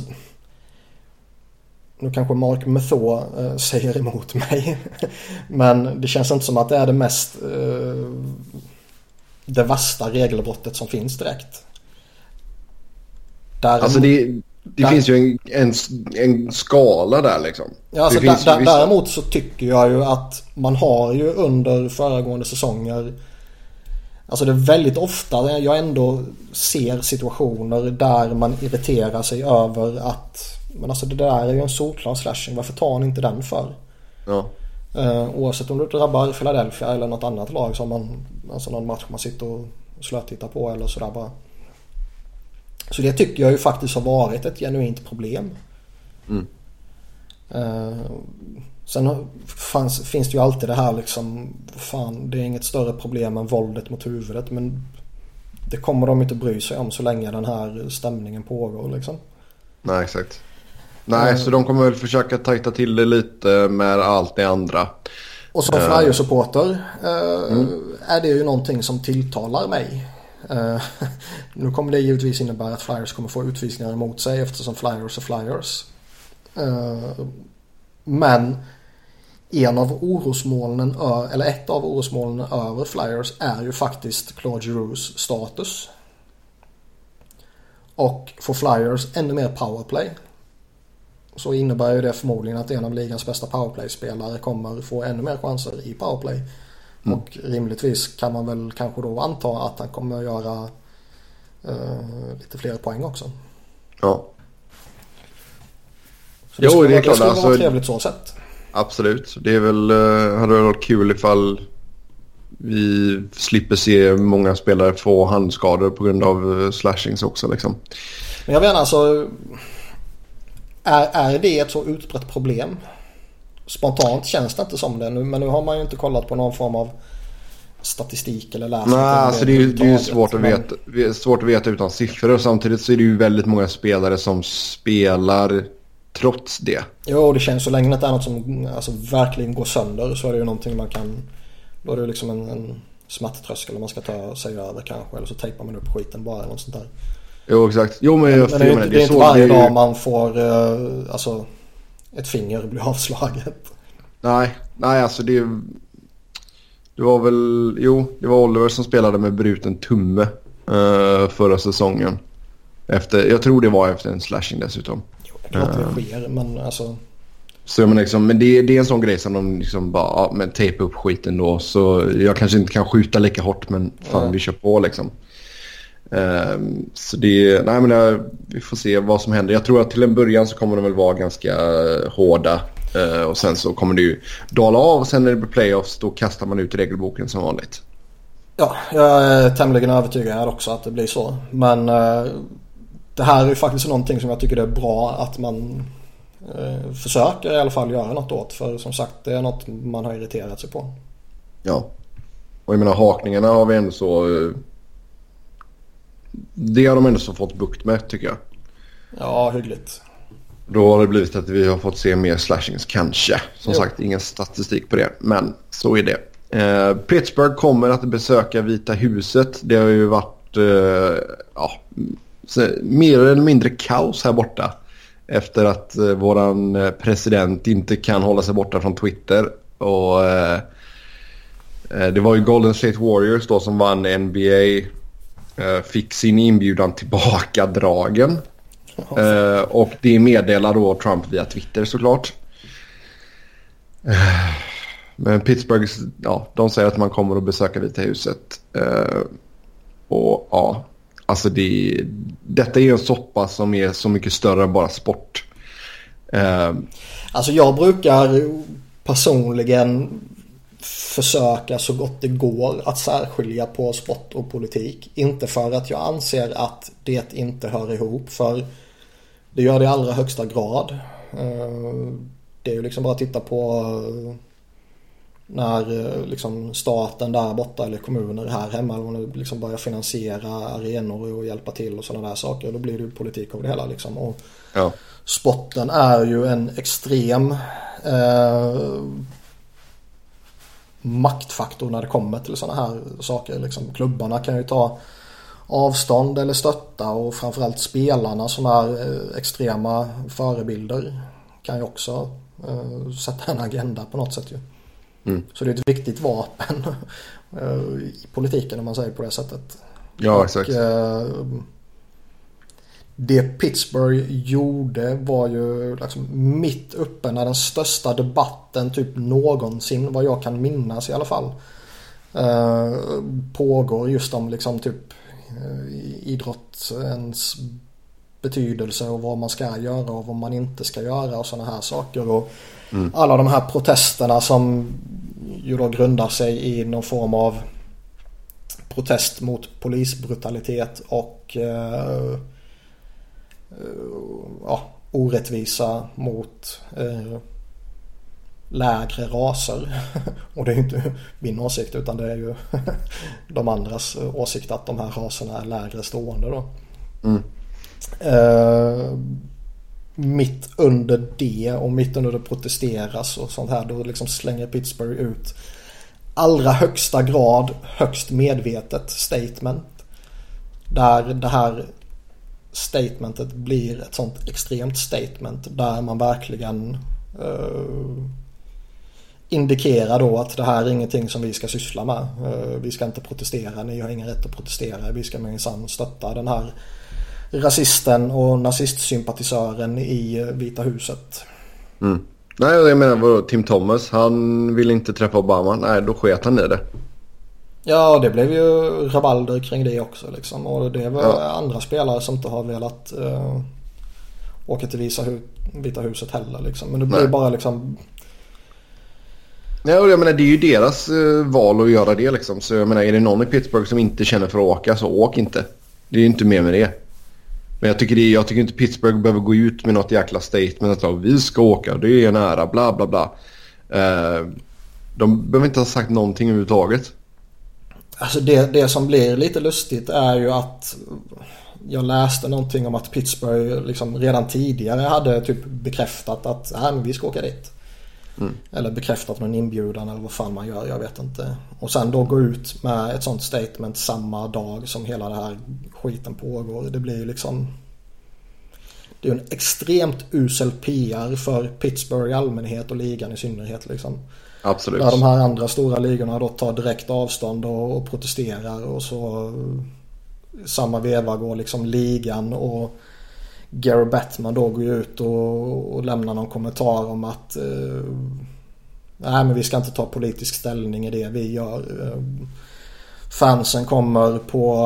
nu kanske Mark Method uh, säger emot mig. (laughs) Men det känns inte som att det är det mest det värsta regelbrottet som finns direkt. Däremot, alltså det, det där, finns ju en, en, en, skala där liksom. Ja, alltså där, där, vissa... Däremot så tycker jag ju att man har ju under föregående säsonger Alltså det är väldigt ofta jag ändå ser situationer där man irriterar sig över att Men alltså det där är ju en solklar slashing. Varför tar ni inte den för? Ja. Uh, oavsett om det drabbar Philadelphia eller något annat lag som man, alltså någon match man sitter och slötittar på eller sådär bara. Så det tycker jag ju faktiskt har varit ett genuint problem. Mm. Uh, sen fanns, finns det ju alltid det här liksom, fan det är inget större problem än våldet mot huvudet men det kommer de inte bry sig om så länge den här stämningen pågår liksom. Nej exakt. Nej, mm. så de kommer väl försöka tajta till det lite med allt det andra. Och som uh. supporter uh, mm. är det ju någonting som tilltalar mig. Uh, (laughs) nu kommer det givetvis innebära att Flyers kommer få utvisningar emot sig eftersom Flyers är Flyers. Uh, men en av orosmolnen, eller ett av orosmolnen över Flyers är ju faktiskt Claude Giroux status. Och får Flyers ännu mer powerplay så innebär ju det förmodligen att en av ligans bästa powerplay-spelare kommer få ännu mer chanser i powerplay. Mm. Och rimligtvis kan man väl kanske då anta att han kommer göra uh, lite fler poäng också. Ja. Så det jo, skulle, det är klart. Det skulle alltså, vara trevligt så sett. Absolut. Det är väl, uh, hade väl varit kul ifall vi slipper se många spelare få handskador på grund av uh, slashings också liksom. Men jag menar alltså är, är det ett så utbrett problem? Spontant känns det inte som det nu men nu har man ju inte kollat på någon form av statistik eller läst. Nej, alltså det är det är ju svårt, att veta, svårt att veta utan siffror. Samtidigt så är det ju väldigt många spelare som spelar trots det. Jo, det känns så länge det inte är något som alltså, verkligen går sönder så är det ju någonting man kan... Då är det liksom en, en smärttröskel man ska ta sig över kanske. Eller så tejpar man upp skiten bara eller något sånt där. Jo exakt. Jo men, jag, men det är, inte, menar, det är inte varje vi ju- dag man får eh, alltså, ett finger bli avslaget. Nej, nej alltså det... Det var väl... Jo, det var Oliver som spelade med bruten tumme eh, förra säsongen. Efter, jag tror det var efter en slashing dessutom. Det är klart det sker men alltså. Så jag menar liksom, men det, det är en sån grej som de liksom bara, ja, men tejpa upp skiten då. Så jag kanske inte kan skjuta lika hårt men fan Nej. vi kör på liksom. Ehm, så det, nej men det, vi får se vad som händer. Jag tror att till en början så kommer de väl vara ganska eh, hårda. Eh, och sen så kommer det ju dala av och sen när det blir playoffs då kastar man ut regelboken som vanligt. Ja, jag är tämligen övertygad också att det blir så. Men eh, det här är ju faktiskt någonting som jag tycker det är bra att man eh, försöker i alla fall göra något åt. För som sagt det är något man har irriterat sig på. Ja. Och jag menar hakningarna har vi ändå så... eh, Det har de ändå så fått bukt med tycker jag. Ja, hyggligt. Då har det blivit att vi har fått se mer slashings kanske. Som Jo. sagt ingen statistik på det. Men så är det. Eh, Pittsburgh kommer att besöka Vita huset. Det har ju varit eh, ja, så, mer eller mindre kaos här borta. Efter att eh, våran eh, president inte kan hålla sig borta från Twitter. Och eh, eh det var ju Golden State Warriors då som vann NBA. Eh, fick sin inbjudan tillbaka dragen. Eh, och det meddelar då Trump via Twitter såklart. Eh, men Pittsburgh, ja, de säger att man kommer att besöka Vita huset. Eh, och ja, alltså det, detta är ju en soppa som är så mycket större än bara sport. Eh, Alltså jag brukar personligen försöka så gott det går att särskilja på sport och politik. Inte för att jag anser att det inte hör ihop för det gör det i allra högsta grad. Ehm, det är ju liksom bara att titta på när eh, liksom staten där borta eller kommuner här hemma liksom börjar finansiera arenor och hjälpa till och sådana där saker. Då blir det ju politik av det hela liksom. Och ja, sporten är ju en extrem eh, maktfaktor när det kommer till sådana här saker. Liksom, klubbarna kan ju ta avstånd eller stötta och framförallt spelarna som är eh, extrema förebilder kan ju också eh, sätta en agenda på något sätt ju. Mm. Så det är ett viktigt vapen (laughs) eh, i politiken om man säger på det sättet. ja exakt. Eh, det Pittsburgh gjorde var ju liksom mitt uppe när den största debatten typ någonsin vad jag kan minnas i alla fall. Eh, pågår just om liksom typ eh, idrottens betydelse och vad man ska göra och vad man inte ska göra och sådana här saker. Och alla de här protesterna som ju då grundar sig i någon form av protest mot polisbrutalitet och eh, eh, ja, orättvisa mot eh, lägre raser. (laughs) och det är ju inte min åsikt utan det är ju (laughs) de andras åsikt att de här raserna är lägre stående då. Mm. Eh, mitt under det och mitt under det protesteras och sånt här då liksom slänger Pittsburgh ut allra högsta grad högst medvetet statement. Där det här statementet blir ett sånt extremt statement där man verkligen uh, indikerar då att det här är ingenting som vi ska syssla med. Uh, vi ska inte protestera, ni har ingen rätt att protestera. Vi ska minsann stötta den här rasisten och nazistsympatisören i eh, Vita huset. Mm. Nej, jag menar vadå, Tim Thomas, han vill inte träffa Obama. Nej, då sket han i det. Ja, det blev ju rabalder kring det också liksom. Och det var Ja. andra spelare som inte har velat eh, åka till Visa hu- Vita huset heller liksom. Men det blir Nej. bara liksom Nej, och jag menar det är ju deras eh, val att göra det liksom. Så jag menar är det någon i Pittsburgh som inte känner för att åka så åk inte. Det är ju inte mer med det. Men jag tycker, det, jag tycker inte Pittsburgh behöver gå ut med något jäkla statement att vi ska åka, det är en ära, bla bla bla. Eh, de behöver inte ha sagt någonting överhuvudtaget. Alltså det, det som blir lite lustigt är ju att jag läste någonting om att Pittsburgh liksom redan tidigare hade typ bekräftat att äh, men vi ska åka dit. Mm. Eller bekräftat någon inbjudan eller vad fan man gör, jag vet inte. Och sen då gå ut med ett sånt statement samma dag som hela det här skiten pågår. Det blir ju liksom... Det är en extremt usel PR för Pittsburgh i allmänhet och ligan i synnerhet liksom. Absolut. Där de här andra stora ligorna då tar direkt avstånd och, och protesterar och så samma veva går liksom ligan och Gary Batman då går ut och, och lämnar någon kommentar om att eh, nej men vi ska inte ta politisk ställning i det vi gör. Eh, fansen kommer på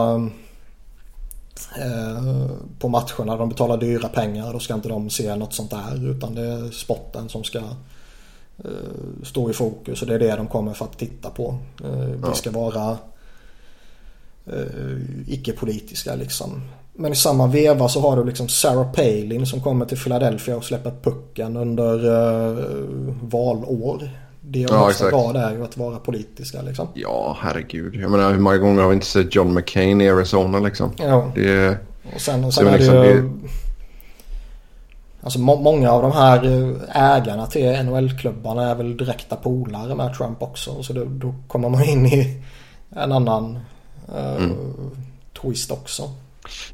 eh, på matcherna. De betalar dyra pengar. Då ska inte de se något sånt där. Utan det är spotten som ska eh, stå i fokus. Och det är det de kommer för att titta på. Eh, vi ska vara icke-politiska liksom. Men i samma veva så har du liksom Sarah Palin som kommer till Philadelphia och släpper pucken under uh, valår. Det är ja, exakt. grad är ju att vara politiska liksom. Ja, herregud. Jag menar hur många gånger har vi inte sett John McCain i Arizona liksom? Ja. Det, och sen, och sen är liksom, det ju... Det... Alltså må många av de här eh, ägarna till NHL-klubbarna är väl direkta polare med Trump också. Så då, då kommer man in i en annan uh, mm. twist också.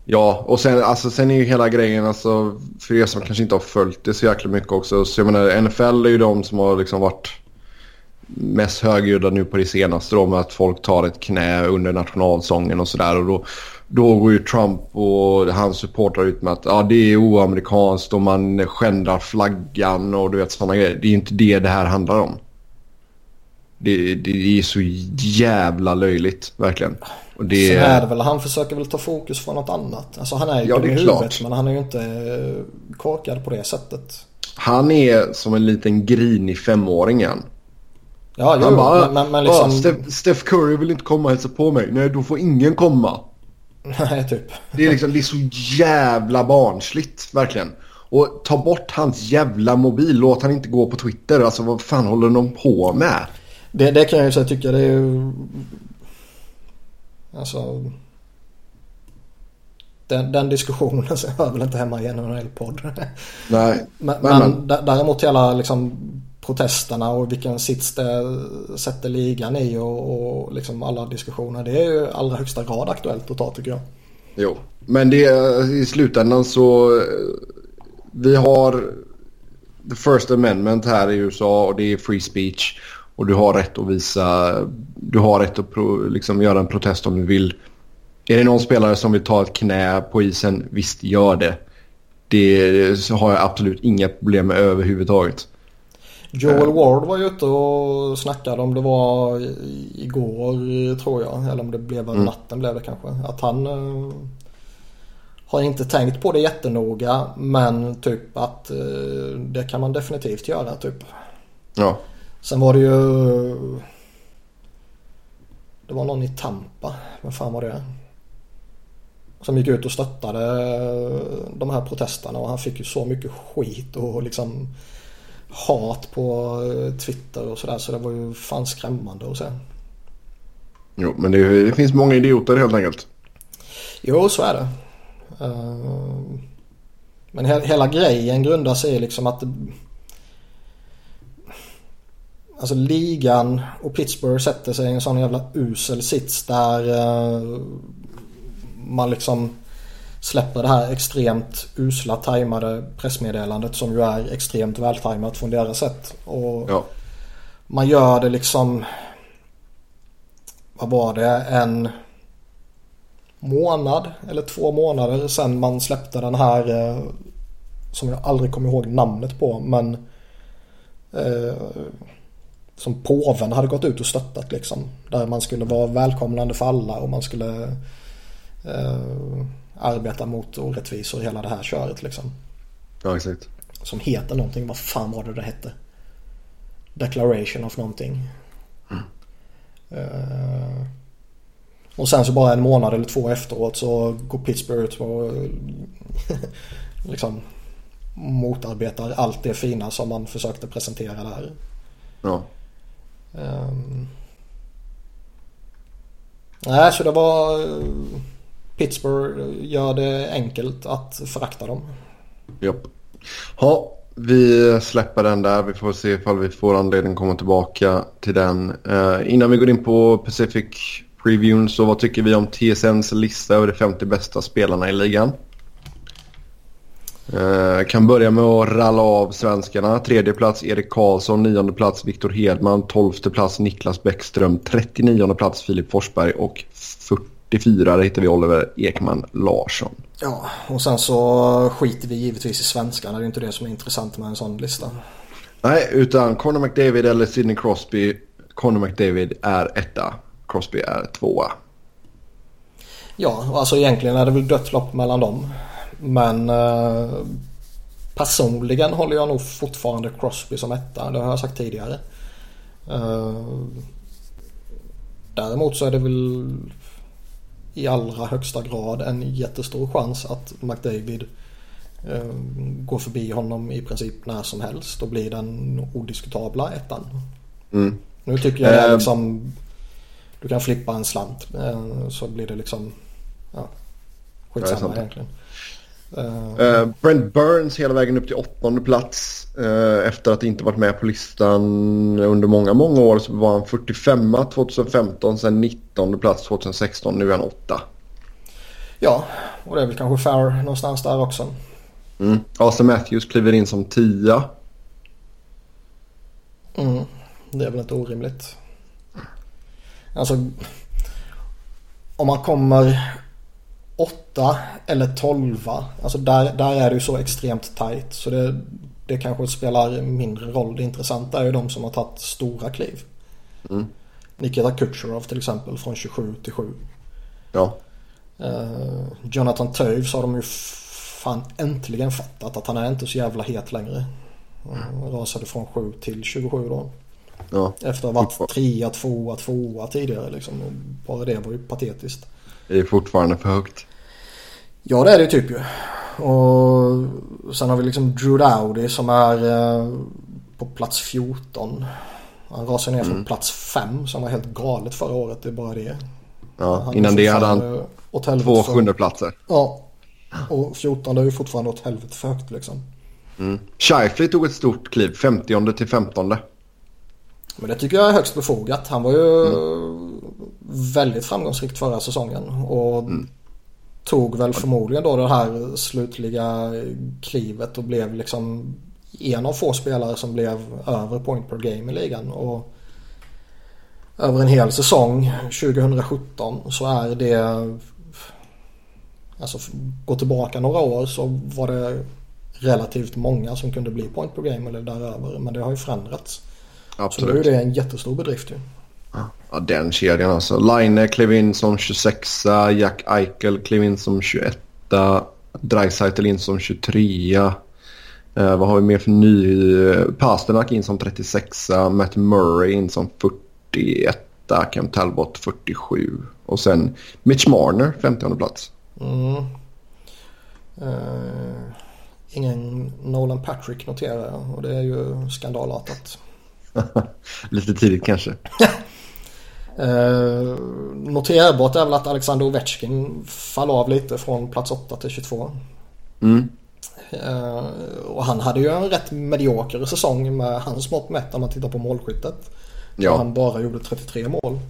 Ja, och sen, alltså, sen är ju hela grejen, alltså, för er som kanske inte har följt det så jäkla mycket också. Så jag menar, NFL är ju de som har liksom varit mest högljudda nu på det senaste då med att folk tar ett knä under nationalsången och sådär. Och då, då går ju Trump och hans supportrar ut med att ja, det är oamerikanskt och man skändar flaggan och du vet sådana grejer. Det är ju inte det det här handlar om. Det, det är så jävla löjligt, verkligen. Och det... Sen är det väl, han försöker väl ta fokus från något annat. Alltså han är ju ja, det är klart. huvudet men han är ju inte eh, korkad på det sättet. Han är som en liten grinig femåring igen. Ja, jo, han bara, men, men liksom... Steph, Steph Curry vill inte komma och hälsa på mig. Nej, då får ingen komma. (laughs) Nej, typ. Det är liksom, det är så jävla barnsligt, verkligen. Och ta bort hans jävla mobil. Låt han inte gå på Twitter. Alltså vad fan håller de på med? Det, det kan jag ju säga tycka det är ju Alltså den, den diskussionen (laughs) så hör väl inte hemma i en NHL-podd. Nej. men, men, däremot hela liksom protesterna och vilken sits det sätter ligan i och, och liksom alla diskussioner. Det är ju allra högsta grad aktuellt att ta tycker jag. Jo, men det i slutändan så vi har the first amendment här i USA och det är free speech. Och du har rätt att visa, du har rätt att pro, liksom göra en protest om du vill. Är det någon spelare som vill ta ett knä på isen, visst gör det. Det har jag absolut inga problem med överhuvudtaget. Joel eh. Ward var ju ute och snackade om det var igår tror jag. Eller om det blev mm. natten blev det kanske. Att han uh, har inte tänkt på det jättenoga men typ att uh, det kan man definitivt göra typ. Ja. Sen var det ju... Det var någon i Tampa. Vem fan var det? Som gick ut och stöttade de här protesterna och han fick ju så mycket skit och liksom hat på Twitter och sådär så det var ju fan skrämmande att se. Jo men det, det finns många idioter helt enkelt. Jo så är det. Eh, men hela grejen grundar sig i liksom att Alltså ligan och Pittsburgh sätter sig i en sån jävla usel sits där uh, man liksom släpper det här extremt usla tajmade pressmeddelandet som ju är extremt vältajmat från deras sätt. Och ja. Man gör det liksom, vad var det, en månad eller två månader sedan man släppte den här uh, som jag aldrig kommer ihåg namnet på men uh, som påven hade gått ut och stöttat liksom. Där man skulle vara välkomnande för alla och man skulle eh, arbeta mot orättvisor i hela det här köret liksom. Ja, exakt. Som heter någonting, vad fan var det det hette? Declaration of någonting. Mm. Eh, och sen så bara en månad eller två efteråt så går Pittsburgh ut och (laughs) liksom motarbetar allt det fina som man försökte presentera där. Ja. Um, nej, så det var eh, Pittsburgh eh, gör det enkelt att förakta dem. Japp. Ja, vi släpper den där. Vi får se ifall vi får anledning att komma tillbaka till den. Eh, innan vi går in på Pacific Previewn så vad tycker vi om TSNs lista över de 50 bästa spelarna i ligan? Uh, kan börja med att ralla av svenskarna. Tredje plats Erik Karlsson, nionde plats Viktor Hedman, tolfte plats Niklas Bäckström, 39 plats Filip Forsberg och 44 där hittar vi Oliver Ekman Larsson. Ja, och sen så skiter vi givetvis i svenskarna. Det är inte det som är intressant med en sån lista. Nej, utan Conor McDavid eller Sidney Crosby. Conor McDavid är etta. Crosby är tvåa. Ja, alltså egentligen är det väl dött lopp mellan dem. Men eh, personligen håller jag nog fortfarande Crosby som etta. Det har jag sagt tidigare. Eh, däremot så är det väl i allra högsta grad en jättestor chans att McDavid eh, går förbi honom i princip när som helst och blir den odiskutabla ettan. Mm. Nu tycker jag det liksom du kan flippa en slant så blir det liksom ja, skitsamma egentligen. Uh, Brent Burns hela vägen upp till åttonde plats. Uh, efter att inte varit med på listan under många, många år så var han 45 2015, sen 19 plats 2016, nu är han 8. Ja, och det är väl kanske fair någonstans där också. Mm. Austin Matthews kliver in som 10. Mm, det är väl inte orimligt. Alltså, om man kommer åtta eller tolva. Alltså där, där är det ju så extremt tight. Så det, det kanske spelar mindre roll. Det intressanta är ju de som har tagit stora kliv. Mm. Nikita Kucherov till exempel från 27 till 7. Ja. Uh, Jonathan Toews har de ju fan äntligen fattat att han är inte så jävla het längre. Uh, rasade från 7 till 27 då. Ja. Efter att ha varit trea, tvåa, tvåa tidigare liksom. Bara det var ju patetiskt. Det är fortfarande för högt. Ja det är det typ ju. Och sen har vi liksom Drew Dowdy som är eh, på plats 14. Han rasade ner från mm. plats 5 som var helt galet förra året. Det är bara det. Ja, han innan det hade han två sjundeplatser. Ja. Och 14 är ju fortfarande åt helvete för högt liksom. Mm. Shifley tog ett stort kliv, 50 till 15. Men det tycker jag är högst befogat. Han var ju mm. väldigt framgångsrik förra säsongen. Och mm tog väl förmodligen då det här slutliga klivet och blev liksom en av få spelare som blev över point per game i ligan. Och över en hel säsong 2017 så är det Alltså gå tillbaka några år så var det relativt många som kunde bli point per game eller däröver. Men det har ju förändrats. Absolut. Så nu är det en jättestor bedrift ju. Ja, den kedjan alltså. Line klev in som 26 Jack Eichel klev in som 21 Dreisaitl in som 23 eh, Vad har vi mer för ny? Pasternak in som 36 Matt Murray in som 41 Cam Talbot 47 och sen Mitch Marner 50 plats. Mm. Uh, ingen Nolan Patrick noterar jag och det är ju skandalartat. (laughs) Lite tidigt kanske. (laughs) Eh, noterbart är väl att Alexander Ovechkin faller av lite från plats 8 till 22. Mm. Eh, och han hade ju en rätt medioker säsong med hans mått mätt om man tittar på målskyttet. Ja. Han bara gjorde 33 mål.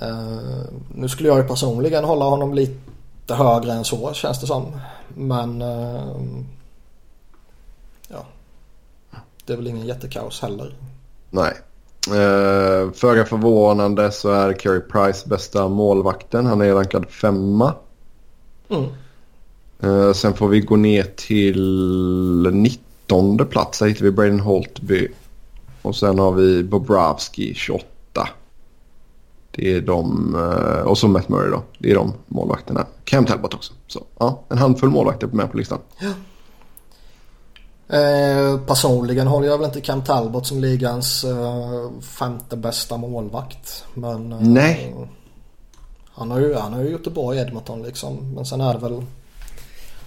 Eh, nu skulle jag ju personligen hålla honom lite högre än så känns det som. Men eh, ja, det är väl ingen jättekaos heller. Nej. Uh, Föga förvånande så är Carey Price bästa målvakten. Han är rankad femma. Mm. Uh, sen får vi gå ner till 19 plats. Där hittar vi Braden Holtby. Och sen har vi Bobrovski 28. Det är de, uh, och så Matt Murray då. Det är de målvakterna. Cam Talbot också. Så ja, en handfull målvakter med på listan. Ja. Eh, personligen håller jag väl inte Cam Talbot som ligans eh, femte bästa målvakt. Men eh, Nej. Han har, ju, han har ju gjort det bra i Edmonton liksom. Men sen är det väl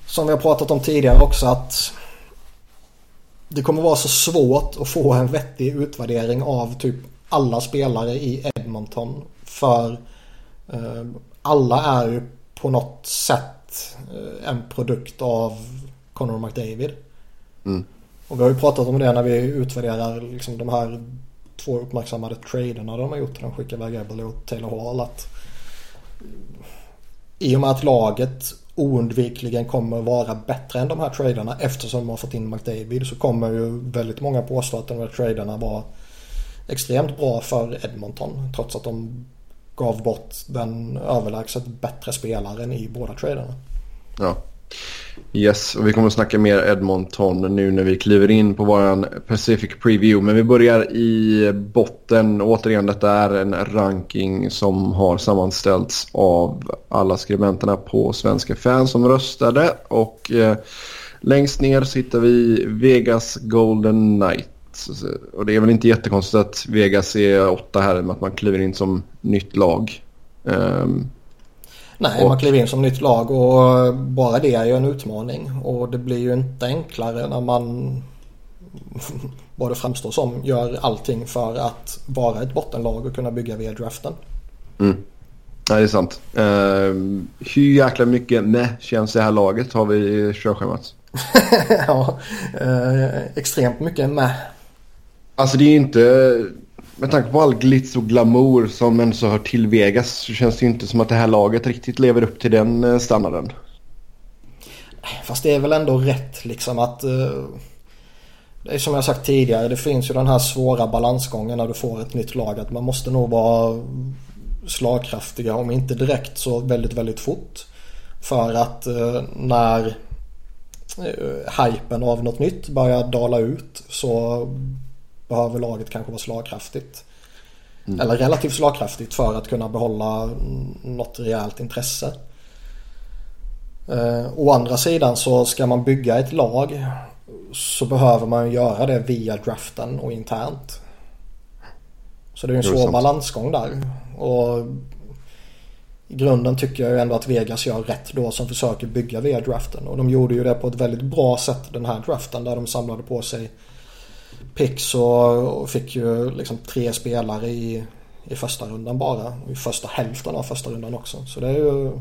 som vi har pratat om tidigare också att det kommer vara så svårt att få en vettig utvärdering av typ alla spelare i Edmonton. För eh, alla är ju på något sätt eh, en produkt av Connor McDavid. Mm. Och vi har ju pratat om det när vi utvärderar liksom de här två uppmärksammade traderna de har gjort. De skickar iväg Eberle och Taylor Hall. Att I och med att laget oundvikligen kommer vara bättre än de här traderna eftersom de har fått in McDavid så kommer ju väldigt många påstå att de här traderna var extremt bra för Edmonton trots att de gav bort den överlägset bättre spelaren i båda traderna. Ja. Yes, och vi kommer att snacka mer Edmonton nu när vi kliver in på våran Pacific Preview. Men vi börjar i botten. Återigen, detta är en ranking som har sammanställts av alla skribenterna på Svenska fans som röstade. Och eh, längst ner så hittar vi Vegas Golden Knights. Och det är väl inte jättekonstigt att Vegas är åtta här med att man kliver in som nytt lag. Um, Nej, och... man kliver in som nytt lag och bara det är ju en utmaning. Och det blir ju inte enklare när man (laughs) vad det framstår som gör allting för att vara ett bottenlag och kunna bygga via draften. Mm. Ja, det är sant. Uh, hur jäkla mycket med känns det här laget har vi i körschemat? (laughs) ja, uh, extremt mycket med. Alltså det är inte med tanke på all glitz och glamour som ändå hör till Vegas så känns det ju inte som att det här laget riktigt lever upp till den eh, standarden. Fast det är väl ändå rätt liksom att... Uh, det är som jag sagt tidigare, det finns ju den här svåra balansgången när du får ett nytt lag. Att man måste nog vara slagkraftiga, om inte direkt så väldigt, väldigt fort. För att uh, när uh, hypen av något nytt börjar dala ut så behöver laget kanske vara slagkraftigt. Mm. Eller relativt slagkraftigt för att kunna behålla något rejält intresse. Eh, å andra sidan så ska man bygga ett lag så behöver man göra det via draften och internt. Så det är en svår balansgång där. Och i grunden tycker jag ändå att Vegas gör rätt då som försöker bygga via draften. Och de gjorde ju det på ett väldigt bra sätt den här draften där de samlade på sig och fick ju liksom tre spelare i, i första rundan bara. Och I första hälften av första rundan också. Så det är ju...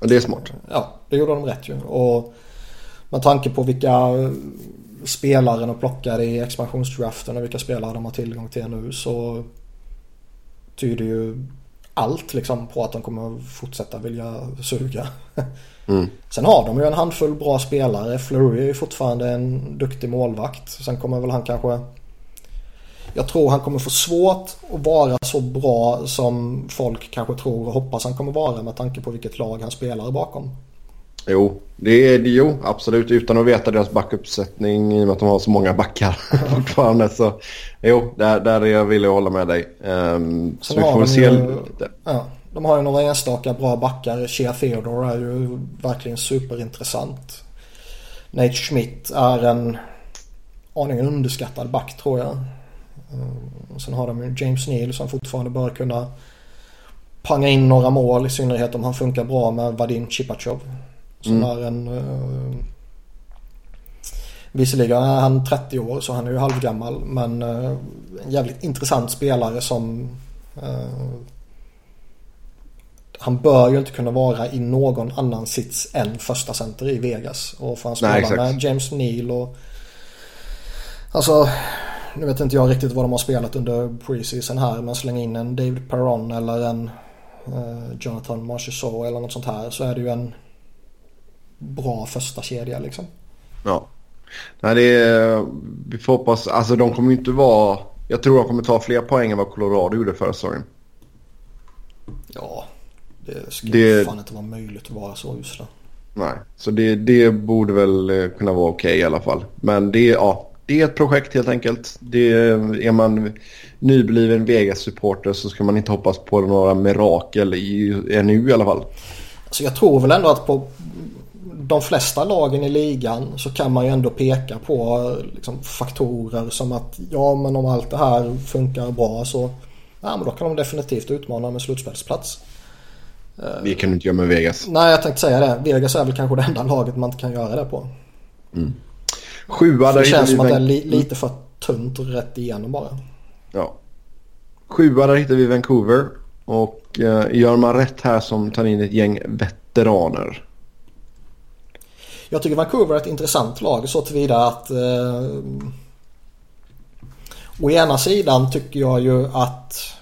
Det är smart. Ja, det gjorde de rätt ju. Och med tanke på vilka spelare de plockade i expansionsdraften och vilka spelare de har tillgång till nu så tyder ju allt liksom på att de kommer fortsätta vilja suga. Mm. Sen har de ju en handfull bra spelare. Flurry är ju fortfarande en duktig målvakt. Sen kommer väl han kanske... Jag tror han kommer få svårt att vara så bra som folk kanske tror och hoppas han kommer vara med tanke på vilket lag han spelar bakom. Jo, det är det jo, absolut. Utan att veta deras backuppsättning i och med att de har så många backar (laughs) fortfarande. Så jo, där, där är jag villig att hålla med dig. Um, så vi får se ju, lite. Ja, de har ju några enstaka bra backar. Shea Theodore är ju verkligen superintressant. Nate Schmidt är en aning underskattad back tror jag. Um, sen har de ju James Neal som fortfarande bör kunna panga in några mål i synnerhet om han funkar bra med Vadim Chipachov. Som mm. är en... Uh, visserligen är han 30 år så han är ju halvgammal men uh, en jävligt intressant spelare som... Uh, han bör ju inte kunna vara i någon annan sits än första center i Vegas. Och får han spela Nej, med James Neal och... Alltså... Nu vet inte jag riktigt vad de har spelat under preseason här men släng in en David Perron eller en Jonathan Marchessault eller något sånt här så är det ju en bra första kedja liksom. Ja. Nej, det är, vi får hoppas. Alltså de kommer ju inte vara... Jag tror de kommer ta fler poäng än vad Colorado gjorde förra säsongen. Ja, det skulle det... fan inte vara möjligt att vara så usla. Nej, så det, det borde väl eh, kunna vara okej okay i alla fall. Men det, ja, det är ett projekt helt enkelt. Det, är man nybliven Vegas-supporter så ska man inte hoppas på några mirakel i, ännu i alla fall. Alltså jag tror väl ändå att på de flesta lagen i ligan så kan man ju ändå peka på liksom, faktorer som att ja men om allt det här funkar bra så ja, men då kan de definitivt utmana med slutspelsplats. Det kan du inte göra med Vegas. Nej jag tänkte säga det. Vegas är väl kanske det enda laget man inte kan göra det på. Mm. Sjua Det känns som att det är li lite för tunt rätt igenom bara. Ja. Sjua där hittar vi Vancouver. Och eh, gör man rätt här som tar in ett gäng veteraner jag tycker Vancouver är ett intressant lag så tillvida att eh, Å ena sidan tycker jag ju att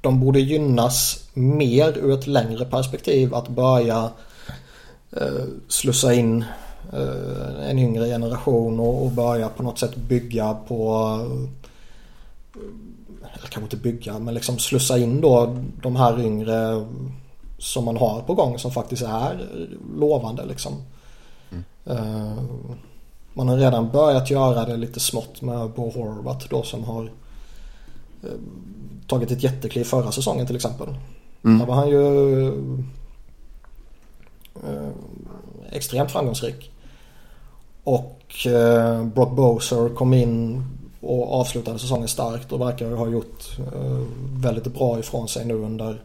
de borde gynnas mer ur ett längre perspektiv att börja eh, slussa in eh, en yngre generation och, och, börja på något sätt bygga på eh, eller kanske inte bygga men liksom slussa in då de här yngre som man har på gång som faktiskt är lovande liksom. Mm. Uh, man har redan börjat göra det lite smått med Bo Horvath då som har uh, tagit ett jättekliv förra säsongen till exempel. Mm. Där var han ju uh, extremt framgångsrik. Och Brock Boser kom in och avslutade säsongen starkt och verkar ha gjort väldigt bra ifrån sig nu under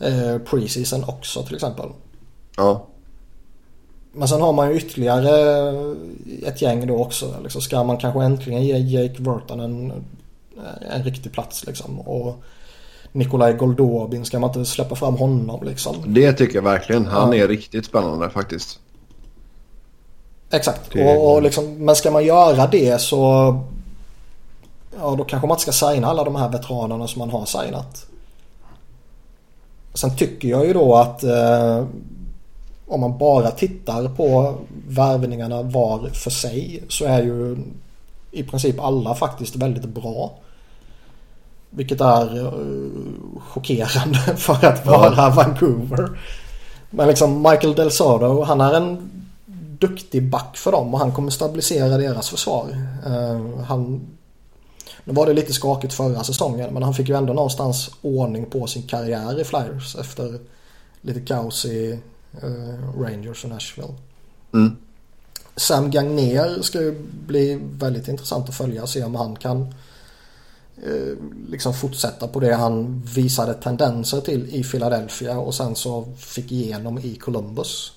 eh, preseason också till exempel. Ja. Men sen har man ju ytterligare ett gäng då också. Liksom ska man kanske äntligen ge Jake Burton en, en riktig plats liksom. Och Nikolaj Goldobin, ska man inte släppa fram honom liksom? Det tycker jag verkligen. Han ja. är riktigt spännande faktiskt. Exakt. Det... Och, och liksom, men ska man göra det så... Ja, då kanske man inte ska signa alla de här veteranerna som man har signat. Sen tycker jag ju då att eh, om man bara tittar på värvningarna var för sig så är ju i princip alla faktiskt väldigt bra. Vilket är uh, chockerande (laughs) för att vara ja. Vancouver. Men liksom Michael Del Soto, han är en duktig back för dem och han kommer stabilisera deras försvar. Uh, han nu var det lite skakigt förra säsongen men han fick ju ändå någonstans ordning på sin karriär i Flyers efter lite kaos i uh, Rangers och Nashville. Mm. Sam Gagner ska ju bli väldigt intressant att följa och se om han kan uh, liksom fortsätta på det han visade tendenser till i Philadelphia och sen så fick igenom i Columbus.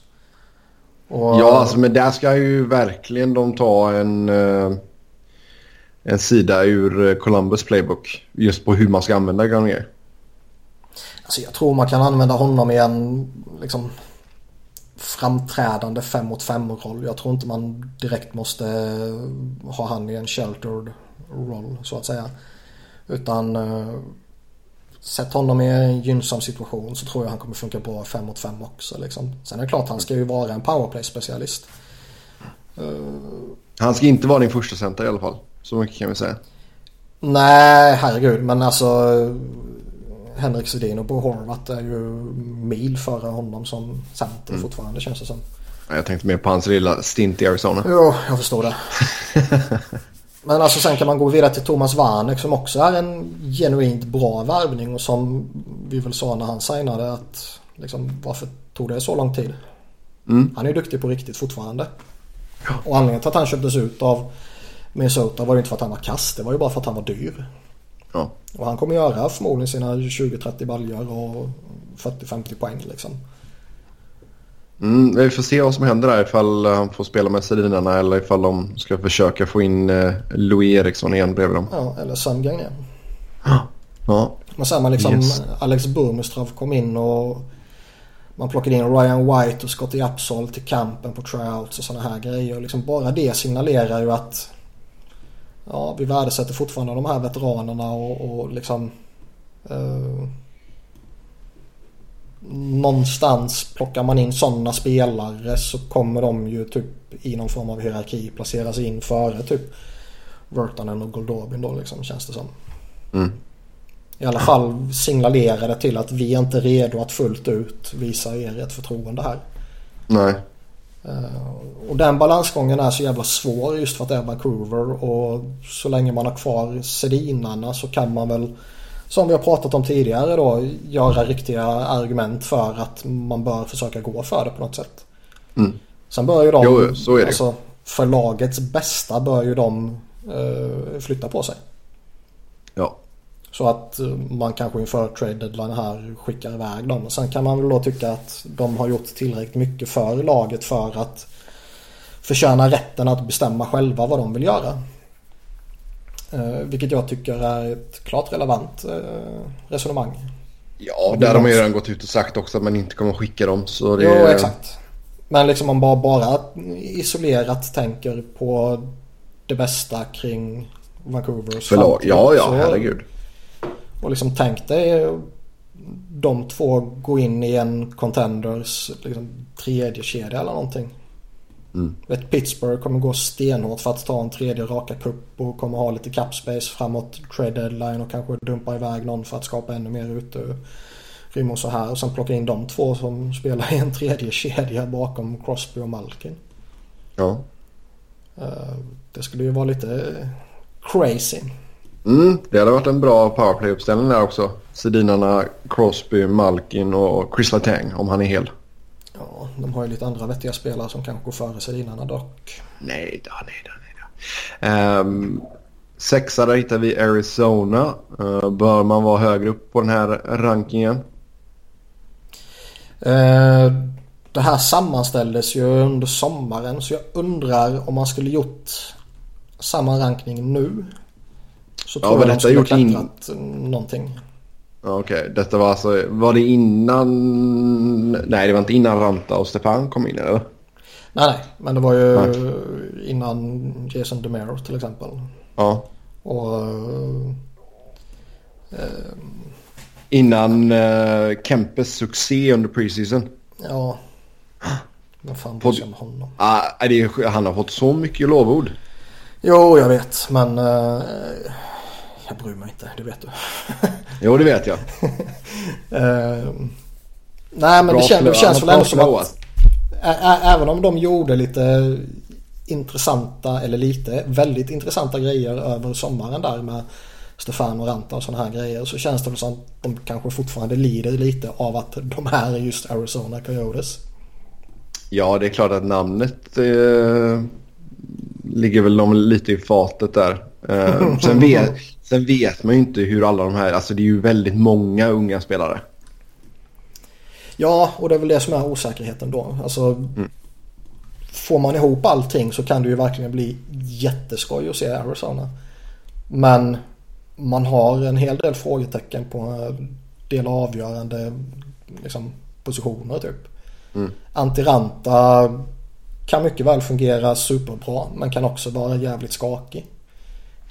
Och, ja, alltså, men där ska ju verkligen de ta en... Uh en sida ur eh, Columbus playbook. Just på hur man ska använda Garnier. Alltså jag tror man kan använda honom i en liksom, framträdande 5 mot 5 roll. Jag tror inte man direkt måste eh, ha han i en sheltered roll så att säga. Utan uh, sätt honom i en gynnsam situation så tror jag han kommer funka bra 5 mot 5 också. Liksom. Sen är det klart han ska ju vara en powerplay specialist. Han ska inte vara din första center i alla fall. Så mycket kan vi säga. Nej, herregud. Men alltså Henrik Sedin och Bo Horvath är ju mil före honom som center mm. fortfarande känns det som. Jag tänkte mer på hans lilla stint i Arizona. Jo, jag förstår det. (laughs) Men alltså sen kan man gå vidare till Thomas Warneck som också är en genuint bra värvning och som vi väl sa när han signade att liksom, varför tog det så lång tid? Mm. Han är ju duktig på riktigt fortfarande. Och anledningen till att han köptes ut av Minnesota var ju inte för att han var kass. Det var ju bara för att han var dyr. Ja. Och han kommer göra förmodligen sina 20-30 baljor och 40-50 poäng liksom. Mm, vi får se vad som händer där ifall han får spela med Sedinarna eller ifall de ska försöka få in eh, Louis Eriksson igen bredvid dem. Ja, eller Sam Gagné. (gasps) Ja. Men sen man liksom yes. Alex Burmistrov kom in och man plockade in Ryan White och Scotty Upsall till kampen på tryouts och sådana här grejer. Och liksom bara det signalerar ju att ja, vi värdesätter fortfarande de här veteranerna och, och liksom eh, någonstans plockar man in sådana spelare så kommer de ju typ i någon form av hierarki placeras in före typ Virtanen och Goldobin då liksom känns det som. Mm. I alla fall signalerar det till att vi är inte redo att fullt ut visa er ett förtroende här. Nej. Eh, och den balansgången är så jävla svår just för att det är Vancouver och så länge man har kvar sedinarna så kan man väl som vi har pratat om tidigare då göra riktiga argument för att man bör försöka gå för det på något sätt. Mm. Sen bör ju de, jo, så är det. Alltså, för lagets bästa bör ju de uh, flytta på sig. Så att eh, man kanske inför trade deadline här skickar iväg dem. Sen kan man väl då tycka att de har gjort tillräckligt mycket för laget för att förtjäna rätten att bestämma själva vad de vill göra. Eh, vilket jag tycker är ett klart relevant eh, resonemang. Ja, där har man ju redan gått ut och sagt också att man inte kommer att skicka dem. Så det... Jo, exakt. Men liksom om man bara, bara isolerat tänker på det bästa kring Vancouvers Förlag. Ja, ja, så, herregud. Och liksom tänk dig de två gå in i en contenders liksom, tredje kedja eller någonting. Mm. Vet, Pittsburgh kommer gå stenhårt för att ta en tredje raka kupp och kommer ha lite cap space framåt trade deadline och kanske dumpa iväg någon för att skapa ännu mer utrymme och så här. Och sen plocka in de två som spelar i en tredje kedja bakom Crosby och Malkin. Ja. Eh, det skulle ju vara lite crazy. Mm, det hade varit en bra powerplay-uppställning där också. Sedinarna, Crosby, Malkin och Chris Letang om han är hel. Ja, de har ju lite andra vettiga spelare som kanske går före Sedinarna dock. Nej då, nej då, nej då. Um, sexa där hittar vi Arizona. Uh, bör man vara högre upp på den här rankingen? Uh, det här sammanställdes ju under sommaren så jag undrar om man skulle gjort samma rankning nu. Så tror ja, jag de skulle gjort in... någonting. Okej, okay. detta var alltså, var det innan, nej det var inte innan Ranta och Stepan kom in eller? Nej, nej, men det var ju nej. innan Jason DeMero till exempel. Ja. Och... Eh, innan eh, Kempes succé under preseason. Ja. Vad fan bryr sig om honom? Ah, det, han har fått så mycket lovord. Jo, jag vet, men... Eh, jag bryr mig inte, det vet du. jo, det vet jag. uh, (laughs) nej, men Bra det, kän, det känns väl ändå som att... Även om de gjorde lite intressanta, eller lite, väldigt intressanta grejer över sommaren där med Stefan och Ranta och sådana här grejer så känns det väl som att de kanske fortfarande lider lite av att de här är just Arizona Coyotes. Ja, det är klart att namnet eh, ligger väl lite i fatet där. Eh, (laughs) sen, vet, sen vet man ju inte hur alla de här, alltså det är ju väldigt många unga spelare. Ja, och det är väl det som är osäkerheten då. Alltså, mm. Får man ihop allting så kan det ju verkligen bli jätteskoj att se Arizona. Men man har en hel del frågetecken på en del avgörande liksom, positioner typ. Mm. Antiranta kan mycket väl fungera superbra men kan också vara jävligt skakig.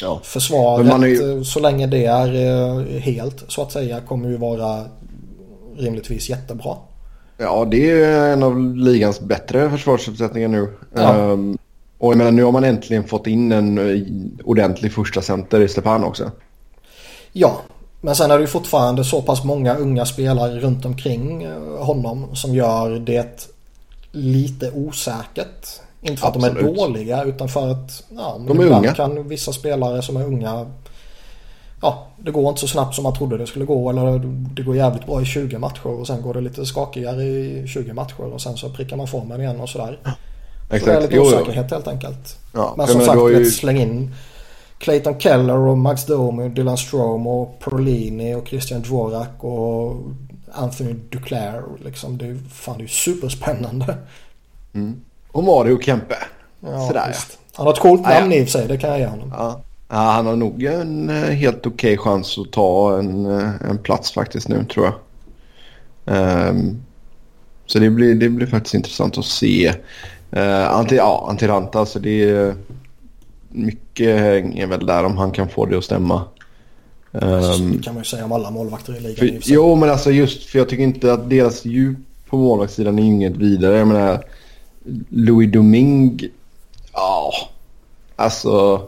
Ja. Försvaret, ju... så länge det är eh, helt så att säga, kommer ju vara rimligtvis jättebra. Ja, det är en av ligans bättre försvarsuppsättningar nu. Ja. Um, och jag menar, nu har man äntligen fått in en eh, ordentlig första center i Stepan också. Ja, men sen är det ju fortfarande så pass många unga spelare runt omkring eh, honom som gör det lite osäkert. Inte för Absolut. att de är dåliga utan för att ja, de är unga. kan vissa spelare som är unga Ja, det går inte så snabbt som man trodde det skulle gå eller det går jävligt bra i 20 matcher och sen går det lite skakigare i 20 matcher och sen så prickar man formen igen och sådär. Exakt. Så det är lite osäkerhet helt enkelt. Ja, men som sagt, ju... släng in Clayton Keller och Max Domi, Dylan Strom och Perlini och Christian Dvorak och Anthony Duclair. Liksom, det, är, fan, det är superspännande. Mm. Och Mario Kempe. Ja, Sådär visst. Han har ett coolt namn ja, i och för sig, det kan jag ge honom. Ja. ja han har nog en eh, helt okej okay chans att ta en, eh, en plats faktiskt nu tror jag. Um, så det blir, det blir faktiskt intressant att se. Uh, anti, ja, Antiranta, alltså det är mycket är väl där om han kan få det att stämma. Um, det kan man ju säga om alla målvakter i ligan. För, jo, men alltså just för jag tycker inte att deras djup på målvaktssidan är inget vidare. Jag menar, Louis Domingue, ja, alltså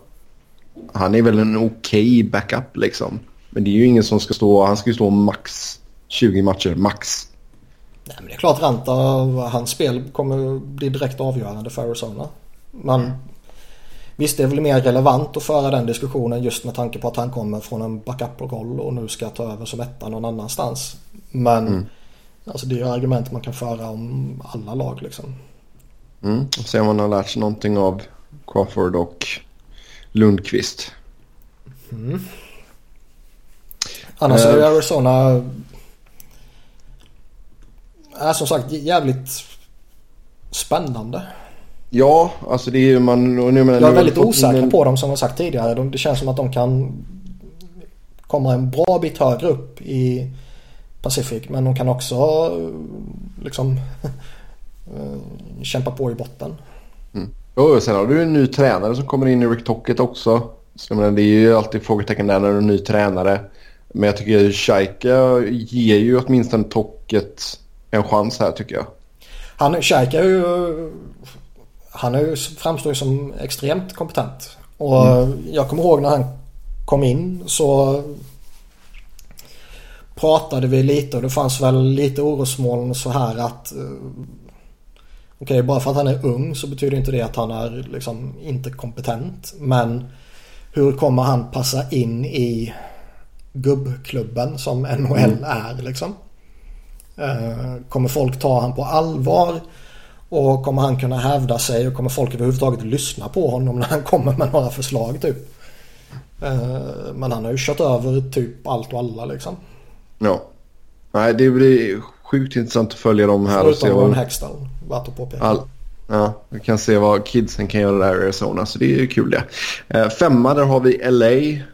han är väl en okej okay backup liksom. Men det är ju ingen som ska stå, han ska ju stå max 20 matcher, max. Nej men det är klart Ranta, hans spel kommer bli direkt avgörande för Arizona. Men. Visst, det är väl mer relevant att föra den diskussionen just med tanke på att han kommer från en backup-roll och nu ska ta över som etta någon annanstans. Men mm. alltså, det är ju argument man kan föra om alla lag liksom. Mm. Och se om man har lärt sig någonting av Crawford och Lundqvist. Mm. Annars är uh, Arizona är som sagt jävligt spännande. Ja, alltså det är ju man... Nu, men, jag är väldigt osäker en... på dem som jag sagt tidigare. Det känns som att de kan komma en bra bit högre upp i Pacific. Men de kan också liksom eh, kämpa på i botten. Mm. Och sen har du en ny tränare som kommer in i Rick Tocket också. Så menar, det är ju alltid frågetecken där när du är en ny tränare. Men jag tycker Shaika ger ju åtminstone Tocket en chans här tycker jag. Han, Shaika är ju... Han är ju, framstår ju som extremt kompetent. Och mm. jag kommer ihåg när han kom in så pratade vi lite och det fanns väl lite orosmoln så här att eh, Okej, bara för att han är ung så betyder inte det att han är liksom inte kompetent. Men hur kommer han passa in i gubbklubben som NHL mm. är liksom? Eh, kommer folk ta han på allvar? Och kommer han kunna hävda sig och kommer folk överhuvudtaget lyssna på honom när han kommer med några förslag typ? Eh, men han har ju kört över typ allt och alla liksom. Ja. Nej, det blir sjukt intressant att följa dem här. Förutom och se vad... Hextall, värt att påpeka. All... Ja, vi kan se vad kidsen kan göra där i Arizona. Så det är ju kul det. Eh, femma, där har vi LA.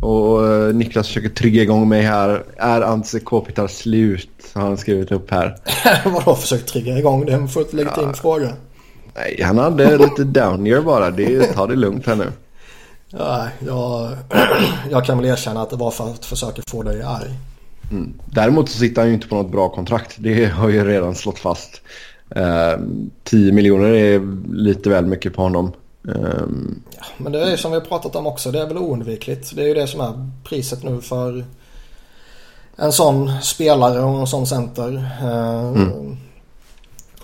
Och eh, Niklas försöker trigga igång mig här. Är Antse Kopitar slut? Har han skrivit upp här. (laughs) Vadå försökt trigga igång? Det är en fullt legitim ja. fråga. Nej, han hade (laughs) lite down bara. Det, ta det lugnt här nu. Ja, jag, (clears throat) jag kan väl erkänna att det var för att försöka få dig arg. Mm. Däremot så sitter han ju inte på något bra kontrakt. Det har ju redan slått fast. Eh, 10 miljoner är lite väl mycket på honom. Eh, ja, men det är ju som vi har pratat om också. Det är väl oundvikligt. Det är ju det som är priset nu för en sån spelare och en sån center. Eh, mm.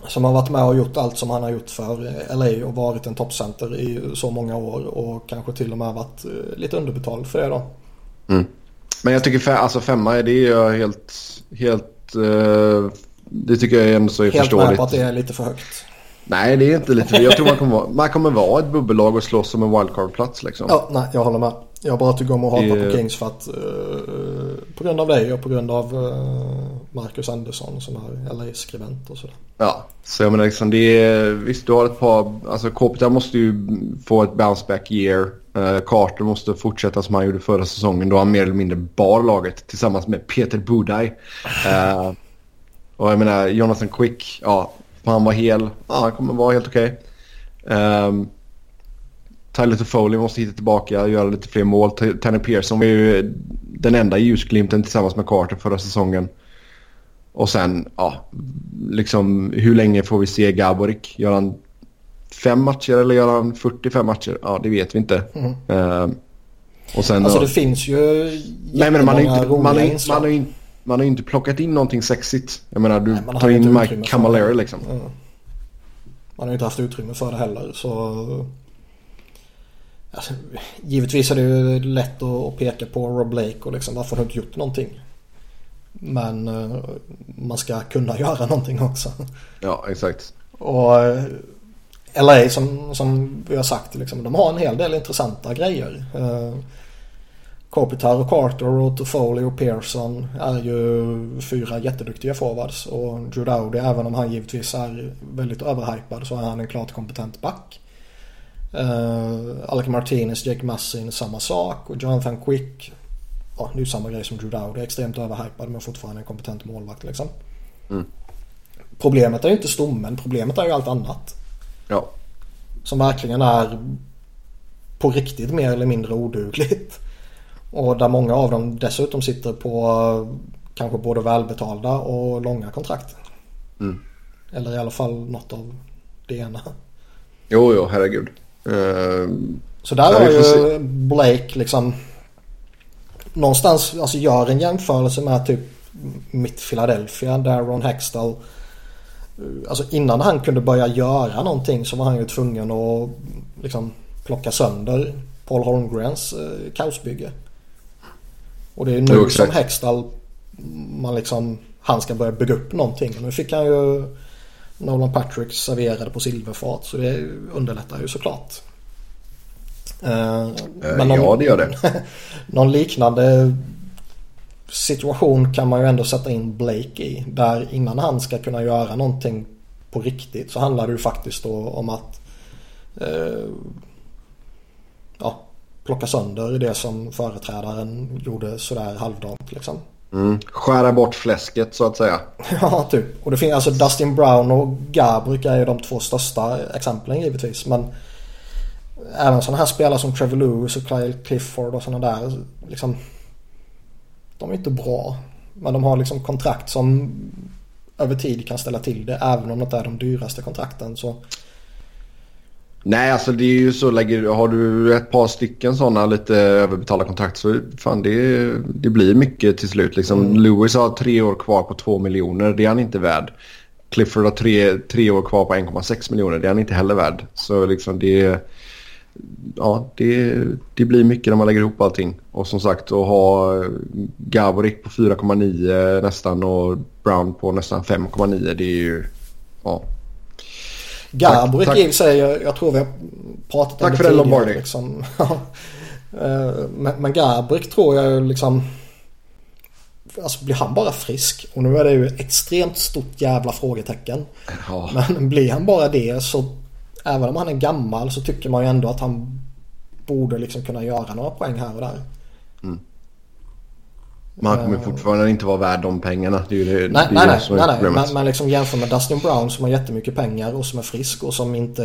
Som har varit med och gjort allt som han har gjort för LA och varit en toppcenter i så många år och kanske till och med varit eh, lite underbetald för det då. Mm. Men jag tycker fem, alltså femma, det är helt... helt uh, det tycker jag ändå så är helt förståeligt. Helt med på att det är lite för högt. Nej, det är inte lite för Jag tror man kommer vara, man kommer vara ett bubbellag och slåss om en wildcard-plats liksom. Ja, nej, jag håller med. Jag bara tycker om att hata det... på Kings för att uh, på grund av dig och på grund av uh, Marcus Andersson som är LA-skribent och sådär. Ja, så jag menar liksom det är, visst du har ett par, alltså Kopita måste ju få ett bounce back year. Eh, Carter måste fortsätta som han gjorde förra säsongen då han mer eller mindre bar laget tillsammans med Peter Budaj. Uh, eh, och jag menar Jonathan Quick, ja, han var hel, ja, han kommer vara helt okej. Okay. Um, Tyler Toffoli måste hitta tillbaka och göra lite fler mål. Tanner Pearson var ju den enda ljusglimten tillsammans med Carter förra säsongen. Och sen, ja, liksom hur länge får vi se Gaborik? Gör han fem matcher eller gör han 45 matcher? Ja, det vet vi inte. Mm. Uh, och sen, alltså det finns ju Nej, men man har inte, man har, man, har inte, man har inte plockat in någonting sexigt. Jag menar, du Nej, tar in Mike Camilleri liksom. Mm. Man har inte haft utrymme för det heller, så... Alltså, givetvis är det ju lätt att peka på Rob Blake och liksom varför har du inte gjort någonting? Men uh, man ska kunna (laughs) göra någonting också. Ja, exakt. Och eh, LA som, som vi har sagt, liksom, de har en hel del intressanta grejer. Uh, Kopitar och Carter och Toffoli och Pearson är ju fyra jätteduktiga forwards. Och Drew Dowdy, även om han givetvis är väldigt överhypad så är han en klart kompetent back. Uh, Alec Martinez, Jake Massin, samma sak. Och Jonathan Quick, ja det är ju samma grej som Drew Dowdy, extremt överhypad men fortfarande en kompetent målvakt liksom. Mm. Problemet är ju inte stommen, problemet är ju allt annat. Ja. Som verkligen är på riktigt mer eller mindre odugligt. Och där många av dem dessutom sitter på kanske både välbetalda och långa kontrakt. Mm. Eller i alla fall något av det ena. Jo, jo, herregud. Uh, så där har ju Blake liksom någonstans, alltså gör en jämförelse med typ mitt Philadelphia där Ron Hextall Alltså innan han kunde börja göra någonting så var han ju tvungen att liksom plocka sönder Paul Holmgrens eh, kaosbygge. Och det är nu jo, som Hextall man liksom, han ska börja bygga upp någonting. Nu fick han ju Nolan Patrick serverade på silverfat så det underlättar ju såklart. Uh, men någon, ja det gör det. (laughs) någon liknande situation kan man ju ändå sätta in Blake i. Där innan han ska kunna göra någonting på riktigt så handlar det ju faktiskt då om att uh, ja, plocka sönder det som företrädaren gjorde sådär halvdant liksom. Mm. Skära bort fläsket så att säga. (laughs) ja, typ. Och det finns alltså Dustin Brown och Gabrick är ju de två största exemplen givetvis. Men även sådana här spelare som Trevor Lewis och Kyle Clifford och sådana där. Liksom, de är inte bra. Men de har liksom kontrakt som över tid kan ställa till det. Även om det inte är de dyraste kontrakten. Så Nej, alltså det är ju så. Lägger, har du ett par stycken sådana lite överbetalda kontrakt så fan det, det blir mycket till slut. Liksom, mm. Lewis har tre år kvar på två miljoner. Det är han inte värd. Clifford har tre, tre år kvar på 1,6 miljoner. Det är han inte heller värd. Så liksom det, ja, det, det blir mycket när man lägger ihop allting. Och som sagt att ha Gaborik på 4,9 nästan och Brown på nästan 5,9 det är ju... Ja, Gabrik i sig, jag, jag, tror vi har pratat tack om det för tidigare. Lombardi. Liksom. (laughs) Eh, men, men Gabrik tror jag liksom... Alltså blir han bara frisk? Och nu är det ju extremt stort jävla frågetecken. Ja. Men blir han bara det så även om han är gammal så tycker man ju ändå att han borde liksom kunna göra några poäng här och där. Mm. Men han kommer fortfarande inte vara värd de pengarna. Det är ju det, nej, det nej, nej, nej, nej. Men, men liksom jämför med Dustin Brown som har jättemycket pengar och som är frisk och som inte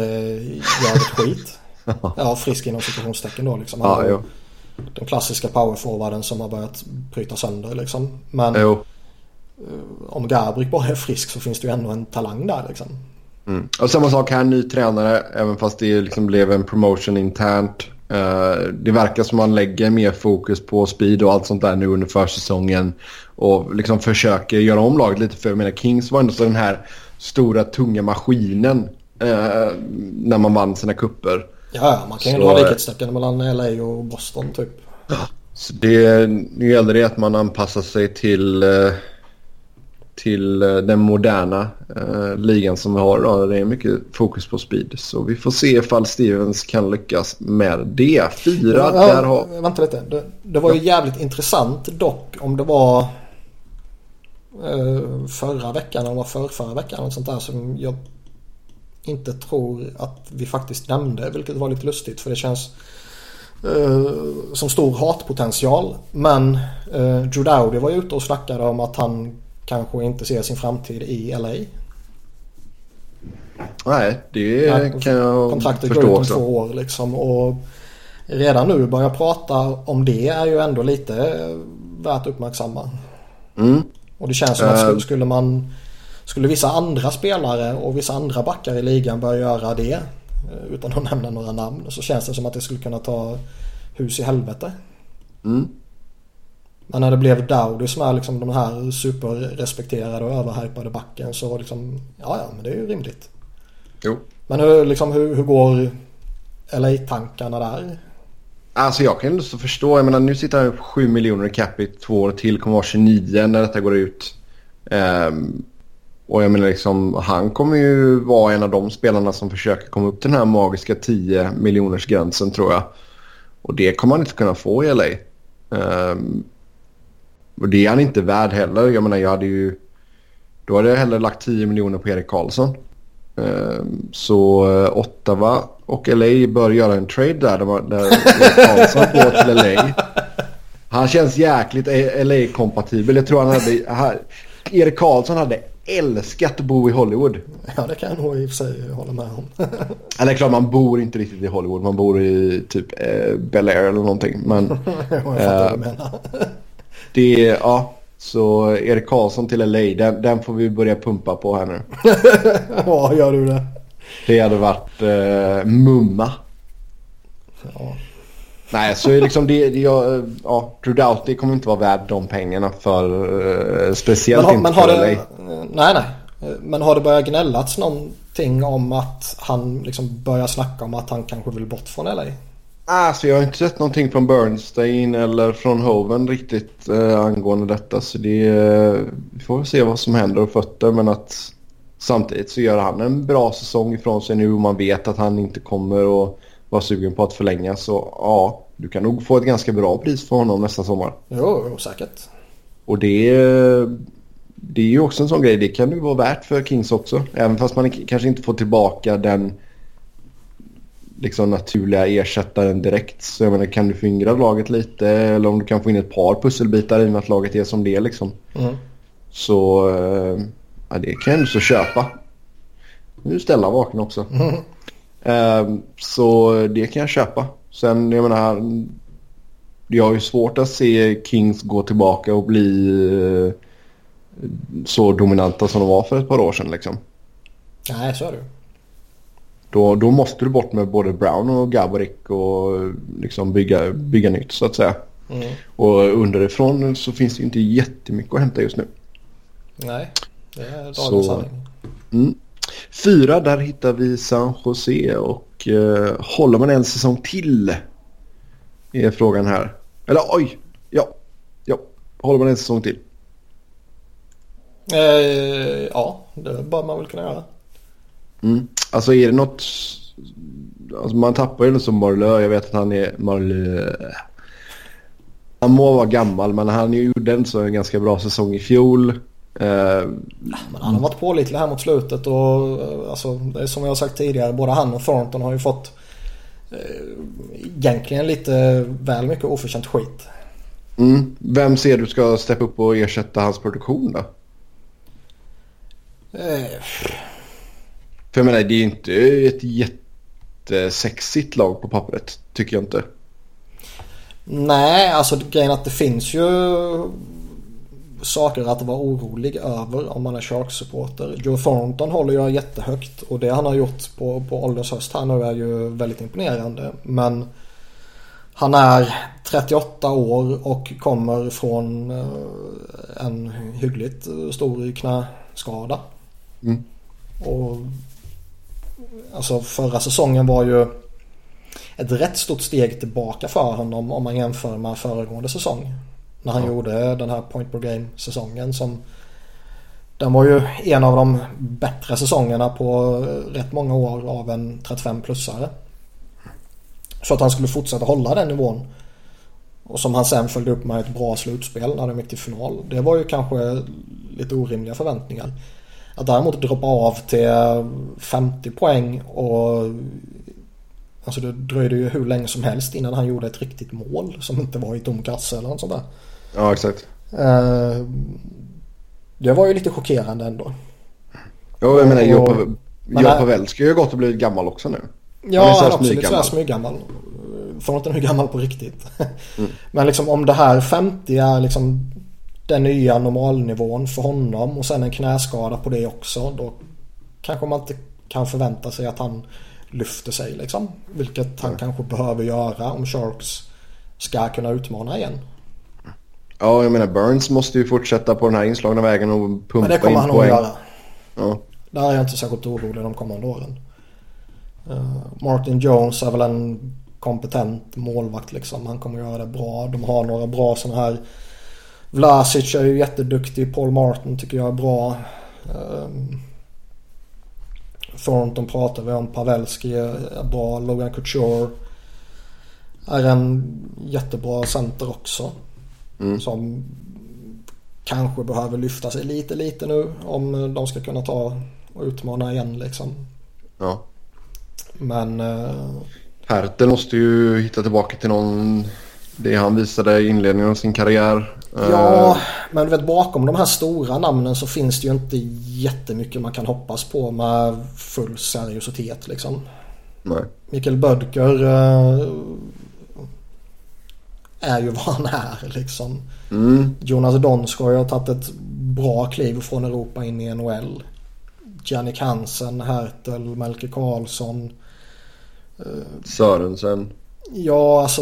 gör ett skit. (laughs) ja, frisk inom situationstecken då liksom. Ja, jo. Den klassiska powerforwarden som har börjat bryta sönder liksom. Men jo. Eh, om Gabrik bara är frisk så finns det ju ändå en talang där liksom. Mm. Och samma sak här, ny tränare. Även fast det liksom blev en promotion internt. Uh, det verkar som man lägger mer fokus på speed och allt sånt där nu under försäsongen. Och liksom försöker göra om laget lite. För jag menar Kings var ändå så den här stora tunga maskinen uh, när man vann sina kupper. Ja, man kan ju ha likhetstecken mellan LA och Boston typ. Så det, nu gäller det att man anpassar sig till uh, till eh, den moderna eh, ligan som vi har idag. Det är mycket fokus på speed. Så vi får se ifall Stevens kan lyckas med det. Fyra, ja, där har... Vänta lite. Det, det var ju jävligt intressant dock om det var eh, förra veckan eller för förra veckan. Och sånt där som jag inte tror att vi faktiskt nämnde. Vilket var lite lustigt för det känns eh, som stor hatpotential. Men eh, Drew Dowdy var ju ute och snackade om att han kanske inte ser sin framtid i LA. Nej, det kan jag Kontraktet förstå går ut om också. två år liksom. Och redan nu börja prata om det är ju ändå lite värt uppmärksamma. Mm. Och det känns som att uh, skulle man skulle vissa andra spelare och vissa andra backar i ligan börja göra det eh, utan att (laughs) nämna några namn så känns det som att det skulle kunna ta hus i helvete. Mm. Men när det blev Dowdy som är liksom de här superrespekterade och överhypade backen så liksom, ja ja men det är ju rimligt. Jo. Men hur, liksom, hur, hur går LA-tankarna där? Alltså jag kan inte förstå. Jag menar nu sitter han på 7 miljoner i capita två år till. Kommer vara 29 när detta går ut. Um, och jag menar liksom han kommer ju vara en av de spelarna som försöker komma upp till den här magiska 10 miljoners gränsen tror jag. Och det kommer han inte kunna få i LA. Um, ehm, och det är han inte värd heller. Jag menar jag hade ju... Då hade jag hellre lagt 10 miljoner på Erik Karlsson. Ehm, så eh, Ottawa och LA bör göra en trade där. Där Erik Karlsson går till LA. Han känns jäkligt LA-kompatibel. Jag tror han hade... Erik Karlsson hade älskat att bo i Hollywood. Ja, det kan jag nog i och för sig hålla med om. eller klart, man bor inte riktigt i Hollywood. Man bor i typ eh, Bel Air eller någonting. Men, (laughs) jag fattar eh, vad du menar. Det är, ja. Så Erik Karlsson till LA, den, den får vi börja pumpa på här nu. (laughs) ja, gör du det? Det hade varit eh, mumma. Ja. Nej, så är liksom det, det jag, ja, Drew Doughty kommer inte vara värd de pengarna för, uh, speciellt men inte men har för det, LA. Nej, nej. Men har det börjat gnällats någonting om att han liksom börjar snacka om att han kanske vill bort från LA? Alltså jag har inte sett någonting från Bernstein eller från Hoven riktigt eh, angående detta. Så det, eh, vi får se vad som händer och fötter. Men att samtidigt så gör han en bra säsong ifrån sig nu och man vet att han inte kommer att vara sugen på att förlänga. Så ja, du kan nog få ett ganska bra pris för honom nästa sommar. Jo, jo säkert. Och det, det är ju också en sån grej. Det kan ju vara värt för Kings också. Även fast man kanske inte får tillbaka den liksom naturliga ersättaren direkt. Så jag menar, kan du fingra laget lite eller om du kan få in ett par pusselbitar i och med att laget är som det är liksom. Mm. Så eh, ja, det kan jag så köpa. Nu är Stella vaken också. Mm. Eh, så det kan jag köpa. Sen jag menar, jag har ju svårt att se Kings gå tillbaka och bli eh, så dominanta som de var för ett par år sedan liksom. Nej, så är det. Då, då måste du bort med både Brown och Gaborik och liksom bygga, bygga nytt så att säga. Mm. Och underifrån så finns det inte jättemycket att hämta just nu. Nej, det är dagens Så- sanning. Mm. Fyra, där hittar vi San Jose och eh, håller man en säsong till? Är frågan här. Eller oj, ja, ja, håller man en säsong till? Eh, ja, det bör man väl kunna göra. Mm. Alltså är det något... Alltså man tappar ju som Marlö. Jag vet att han är Marlö. Han må vara gammal men han gjorde en så en ganska bra säsong i fjol. Eh, Men han har varit pålitlig här mot slutet och eh, alltså, det är som jag har sagt tidigare. Både han och Thornton har ju fått eh, egentligen lite väl mycket oförtjänt skit. mm. Vem ser du ska steppa upp och ersätta hans produktion då? Eh, För jag menar det är ju inte ett jättesexigt lag på pappret. Tycker jag inte. nej, alltså grejen att det finns ju saker att vara orolig över om man är Sharks-supporter. Joe Thornton håller jag jättehögt och det han har gjort på, på ålders höst här nu är ju väldigt imponerande. Men han är 38 år och kommer från eh, en hyggligt stor knäskada. Mm. Och alltså förra säsongen var ju ett rätt stort steg tillbaka för honom om man jämför med föregående säsong. När han Ja. gjorde den här point per game säsongen som den var ju en av de bättre säsongerna på rätt många år av en 35-plussare. Så att han skulle fortsätta hålla den nivån. Och som han sen följde upp med ett bra slutspel när de gick till final. Det var ju kanske lite orimliga förväntningar. Att däremot droppa av till 50 poäng och Alltså det dröjde ju hur länge som helst innan han gjorde ett riktigt mål som inte var i tom kasse eller något sånt där. Ja exakt. Eh, Det var ju lite chockerande ändå. Ja, jag menar här- Pavelski har ju gått och blivit gammal också nu. Ja, Han är han är lite sådär smyggammal. smyggammal. Thornton är gammal på riktigt. (laughs) Men liksom om det här 50 är liksom den nya normalnivån för honom och sen en knäskada på det också. Då kanske man inte kan förvänta sig att han lyfter sig liksom. Vilket han kanske behöver göra om Sharks ska kunna utmana igen. Ja, jag menar Burns måste ju fortsätta på den här inslagna vägen och pumpa Men det kommer in han nog poäng. göra. Ja. Där är jag inte särskilt orolig de kommande åren. Eh, Martin Jones är väl en kompetent målvakt liksom. Han kommer göra det bra. De har några bra sådana här. Vlasic är ju jätteduktig. Paul Martin tycker jag är bra. Um, Thornton pratar vi om. Pavelski är bra. Logan Couture är en jättebra center också. Mm. Som kanske behöver lyfta sig lite lite nu om de ska kunna ta och utmana igen liksom. ja. Men eh, Hertel måste ju hitta tillbaka till någon... Det han visade i inledningen av sin karriär. ja, Eh, men du vet bakom de här stora namnen så finns det ju inte jättemycket man kan hoppas på med full seriositet liksom. nej. Mikael Bödker eh, är ju vad han är liksom. Mm. Jonas Donskoj har tagit ett bra kliv från Europa in i NHL. Jannik Hansen, Hertel, Melker Karlsson. Sörensen. Ja, alltså.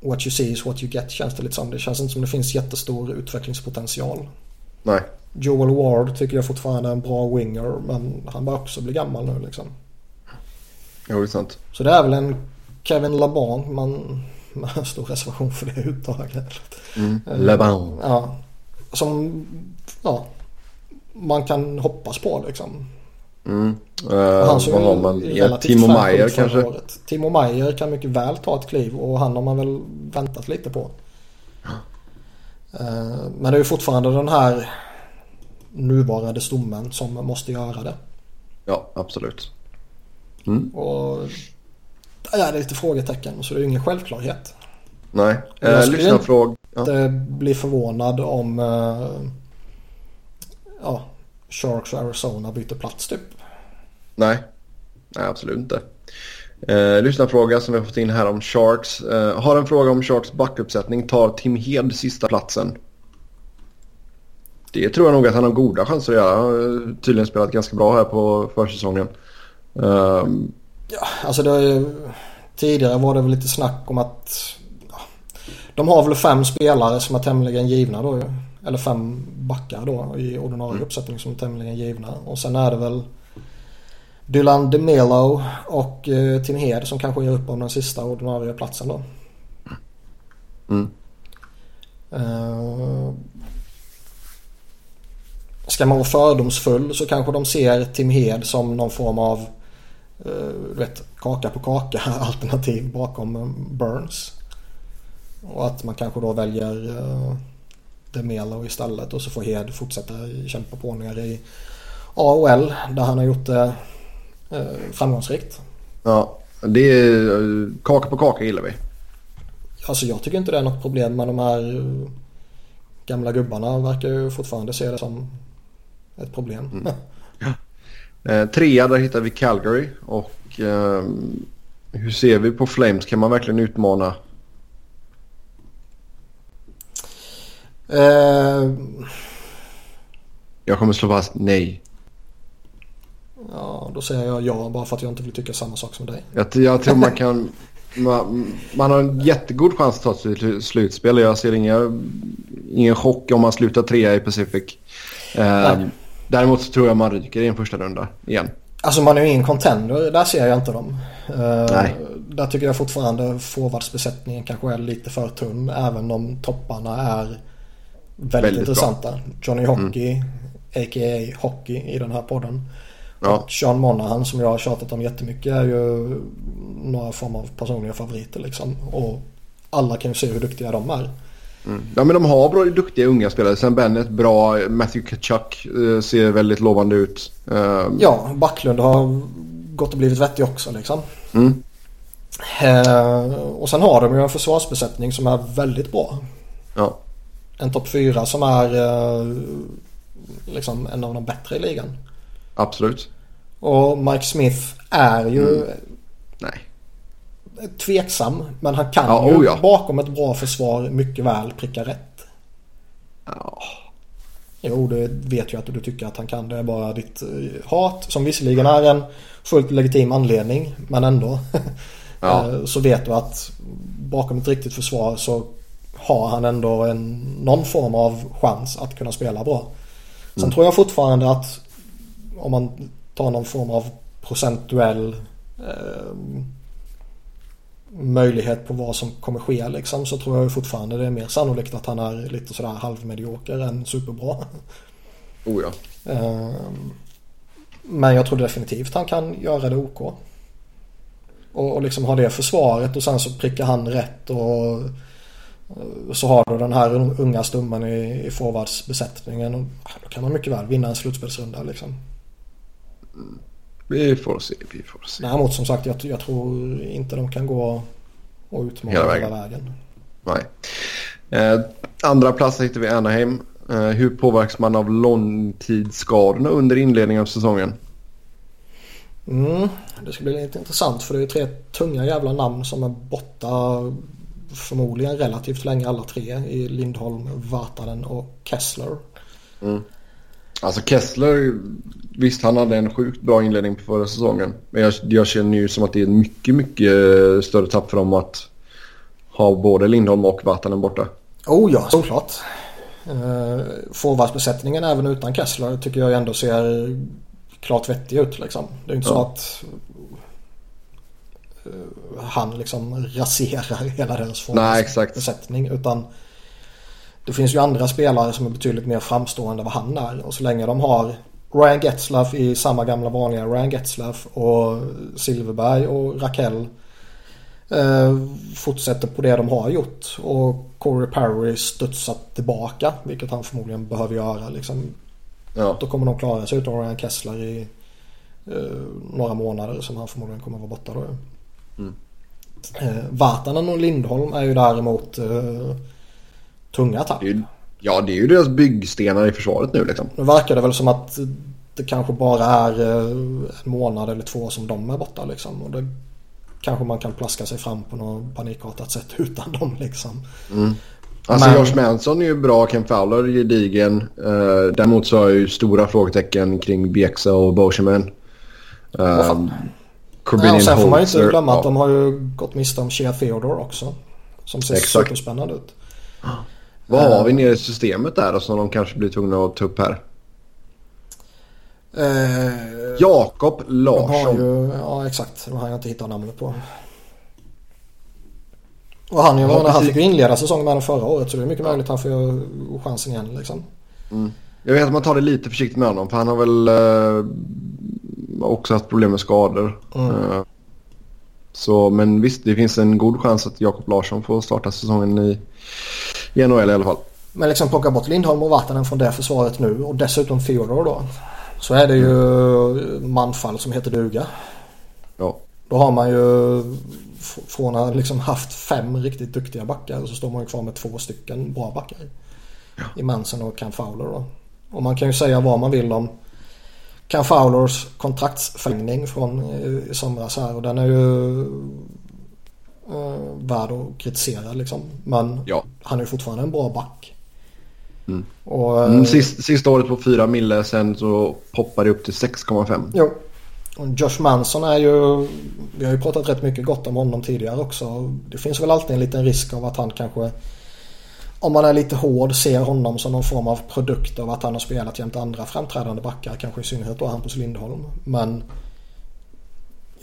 What you see is what you get känns det lite som. Det känns inte som det finns jättestor utvecklingspotential. Nej. Joel Ward tycker jag fortfarande är en bra winger men han börjar också bli gammal nu liksom. Jo, det är sant. Så det är väl en Kevin Laban man med stor reservation för det uttaget. Mm. Eh, Leban. Ja. Som, ja. Man kan hoppas på liksom. Mm. Uh, Han vad har man? Ja, Timo Meyer kanske? året. Timo Meyer kan mycket väl ta ett kliv och han har man väl väntat lite på. Eh, Men det är ju fortfarande den här nuvarande stommen som måste göra det. Ja, absolut. Mm. Och där är det lite frågetecken så det är ju ingen självklarhet. Nej, eh, fråga. Jag skulle inte bli förvånad om eh, ja, Sharks och Arizona byter plats typ. Nej, Nej absolut inte. Eh, lyssnarfråga som vi har fått in här om Sharks. Eh, har en fråga om Sharks backuppsättning. Tar Tim Hed sista platsen? Det tror jag nog att han har goda chanser att göra. Han har tydligen spelat ganska bra här på försäsongen. Um... Ja, alltså det ju, tidigare var det väl lite snack om att ja, de har väl fem spelare som är tämligen givna då Eller fem backar då i ordinarie mm. uppsättning som är tämligen givna. Och sen är det väl Dylan DeMelo och eh, Tim Hed som kanske gör upp om den sista ordinarie platsen då. Mm. Uh, ska man vara fördomsfull så kanske de ser Tim Hed som någon form av uh, vet, kaka på kaka (laughs) alternativ bakom Burns. Och att man kanske då väljer uh, DeMelo istället och så får Hed fortsätta kämpa på ner i AOL där han har gjort det eh, framgångsrikt. Ja, det är kaka på kaka gillar vi. Alltså jag tycker inte det är något problem med de här eh, gamla gubbarna verkar ju fortfarande se det som ett problem. Mm. (laughs) Ja. Eh, trea, där hittar vi Calgary och eh, hur ser vi på Flames? Kan man verkligen utmana? Eh... Jag kommer slå fast nej. Ja, då säger jag ja bara för att jag inte vill tycka samma sak som dig. Jag, jag tror man kan... Man, man, har en jättegod chans att ta sig till slutspel. Jag ser inga, ingen chock om man slutar trea i Pacific. Eh, däremot så tror jag man ryker i en första runda igen. Alltså man är ju ingen contender. Där ser jag inte dem. Eh. Där tycker jag fortfarande forwardsbesättningen kanske är lite för tunn. Även om topparna är väldigt, väldigt intressanta. Bra. Johnny Hockey, mm. a.k.a. Hockey i den här podden. Ja. Och Sean Monahan som jag har tjatat om jättemycket är ju några form av personliga favoriter liksom. Och alla kan ju se hur duktiga de är. Mm. Ja men de har bra, duktiga unga spelare. Sen Bennett bra. Matthew Kachuk eh, ser väldigt lovande ut. Um... Ja, Backlund har gått och blivit vettig också liksom. Mm. Uh, och sen har de ju en försvarsbesättning som är väldigt bra. Ja. En topp fyra som är uh, liksom en av de bättre i ligan. Absolut. Och Mike Smith är ju... Mm. Nej. Tveksam. Men han kan ja, ju oh ja. bakom ett bra försvar mycket väl pricka rätt. Ja. Jo, det vet jag att du tycker att han kan. Det är bara ditt eh, hat. Som visserligen är en fullt legitim anledning. Men ändå. (laughs) Ja. Eh, så vet du att bakom ett riktigt försvar så har han ändå en, någon form av chans att kunna spela bra. Sen mm. tror jag fortfarande att om man tar någon form av procentuell eh, möjlighet på vad som kommer ske liksom så tror jag fortfarande det är mer sannolikt att han är lite sådär halvmedioker än superbra. Oh ja. Eh, men jag tror definitivt han kan göra det OK. Och, och liksom ha det försvaret och sen så prickar han rätt och så har du den här unga stummen i, i forwardsbesättningen och då kan man mycket väl vinna en slutspelsrunda liksom. Vi får se, vi får se. Däremot som sagt, jag, jag tror inte de kan gå och utmana hela vägen. Hela vägen. Nej. Eh, andra plats hittar vi Anaheim. Eh, hur påverkas man av långtidsskadorna under inledningen av säsongen? Mm, det ska bli lite intressant för det är tre tunga jävla namn som är borta förmodligen relativt länge alla tre i Lindholm, Vatanen och Kessler. Mm. Alltså Kessler, visst han hade en sjukt bra inledning på förra säsongen. Men jag, jag känner ju som att det är en mycket, mycket större tapp för dem att ha både Lindholm och Vatanen borta. Oh ja, såklart. Uh, Forwardsbesättningen även utan Kessler tycker jag ändå ser klart vettig ut liksom. Det är inte ja. så att uh, han liksom raserar hela deras forwardsbesättning. Utan det finns ju andra spelare som är betydligt mer framstående än vad han är. Och så länge de har Ryan Getzlaff i samma gamla vanliga Ryan Getzlaff och Silverberg och Rakell eh, fortsätter på det de har gjort. Och Corey Perry studsat tillbaka, vilket han förmodligen behöver göra. Liksom. Ja. Då kommer de klara sig utan Ryan Kessler i eh, några månader som han förmodligen kommer vara borta då. Mm. Eh, Vatanen och Lindholm är ju däremot eh, tunga tapp. Ja, det är ju deras byggstenar i försvaret nu liksom. Nu verkar det väl som att det kanske bara är eh, en månad eller två som de är borta liksom. Och det kanske man kan plaska sig fram på något panikartat sätt (laughs) utan dem liksom. Mm. Alltså Men... Josh Manson är ju bra, Ken Fowler är gedigen. Uh, däremot så har jag ju stora frågetecken kring Bjäxa och Boscheman. Uh, Nej, och sen får man ju inte glömma ja. att de har ju gått miste om Shea Theodore också. Som ser Exakt. superspännande ut. Vad har vi nere i systemet där då som de kanske blir tvungna att ta upp här? Eh, Jakob Larsson. Ju, ja exakt, det har jag inte hittat namnet på. Och han, ja, han fick ju inleda säsongen med den förra året så det är mycket möjligt att han får chansen igen liksom. Mm. Jag vet att man tar det lite försiktigt med honom för han har väl eh, också haft problem med skador. Mm. Eh, så, men visst, det finns en god chans att Jakob Larsson får starta säsongen i, i NHL i alla fall. Men liksom plocka bort Lindholm och Vatanen från det försvaret nu och dessutom Theodore då. Så är det ju manfall som heter duga. Ja. Då har man ju från att liksom haft fem riktigt duktiga backar så står man ju kvar med två stycken bra backar. Ja. I Manson och Cam Fowler då. Och man kan ju säga vad man vill om Cam Fowlers kontraktsförlängning från i somras här och den är ju uh, värd att kritisera liksom. Men ja. han är fortfarande en bra back. Mm. Och, mm, sist, sista året på 4 mille sen så poppar det upp till 6,5. Jo. Och Josh Manson är ju, vi har ju pratat rätt mycket gott om honom tidigare också. Det finns väl alltid en liten risk av att han kanske, om man är lite hård, ser honom som någon form av produkt av att han har spelat jämte andra framträdande backar. Kanske i synnerhet då Hampus Lindholm. Men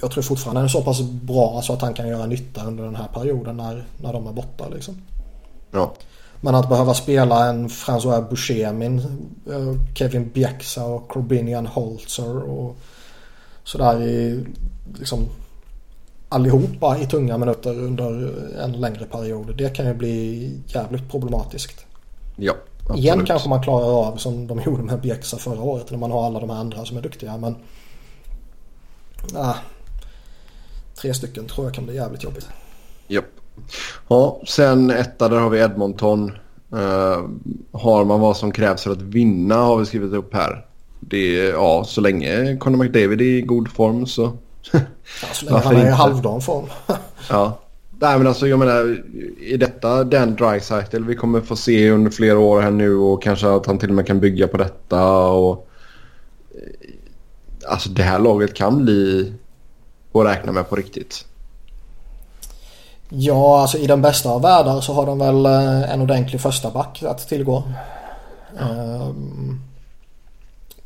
jag tror fortfarande han är så pass bra så att han kan göra nytta under den här perioden när, när de är borta liksom. Ja. Men att behöva spela en François Buscemin, eh, Kevin Bjäxa och Corbinian Holzer och sådär i liksom allihopa i tunga minuter under en längre period. Det kan ju bli jävligt problematiskt. Ja, absolut. Igen kanske man klarar av som de (laughs) gjorde med Bjäxa förra året när man har alla de här andra som är duktiga men ah, tre stycken tror jag kan bli jävligt jobbigt. Japp. Ja, sen etta där har vi Edmonton. Uh, har man vad som krävs för att vinna har vi skrivit upp här. Det är, ja, så länge Conor McDavid är i god form så... ja, så länge han är i halvdan form. (laughs) ja. Nej men alltså jag menar, är detta den Dreisaitl vi kommer få se under flera år här nu och kanske att han till och med kan bygga på detta och... Alltså det här laget kan bli att räkna med på riktigt. Ja, alltså i den bästa av världar så har de väl eh, en ordentlig första back att tillgå. Ja. Um,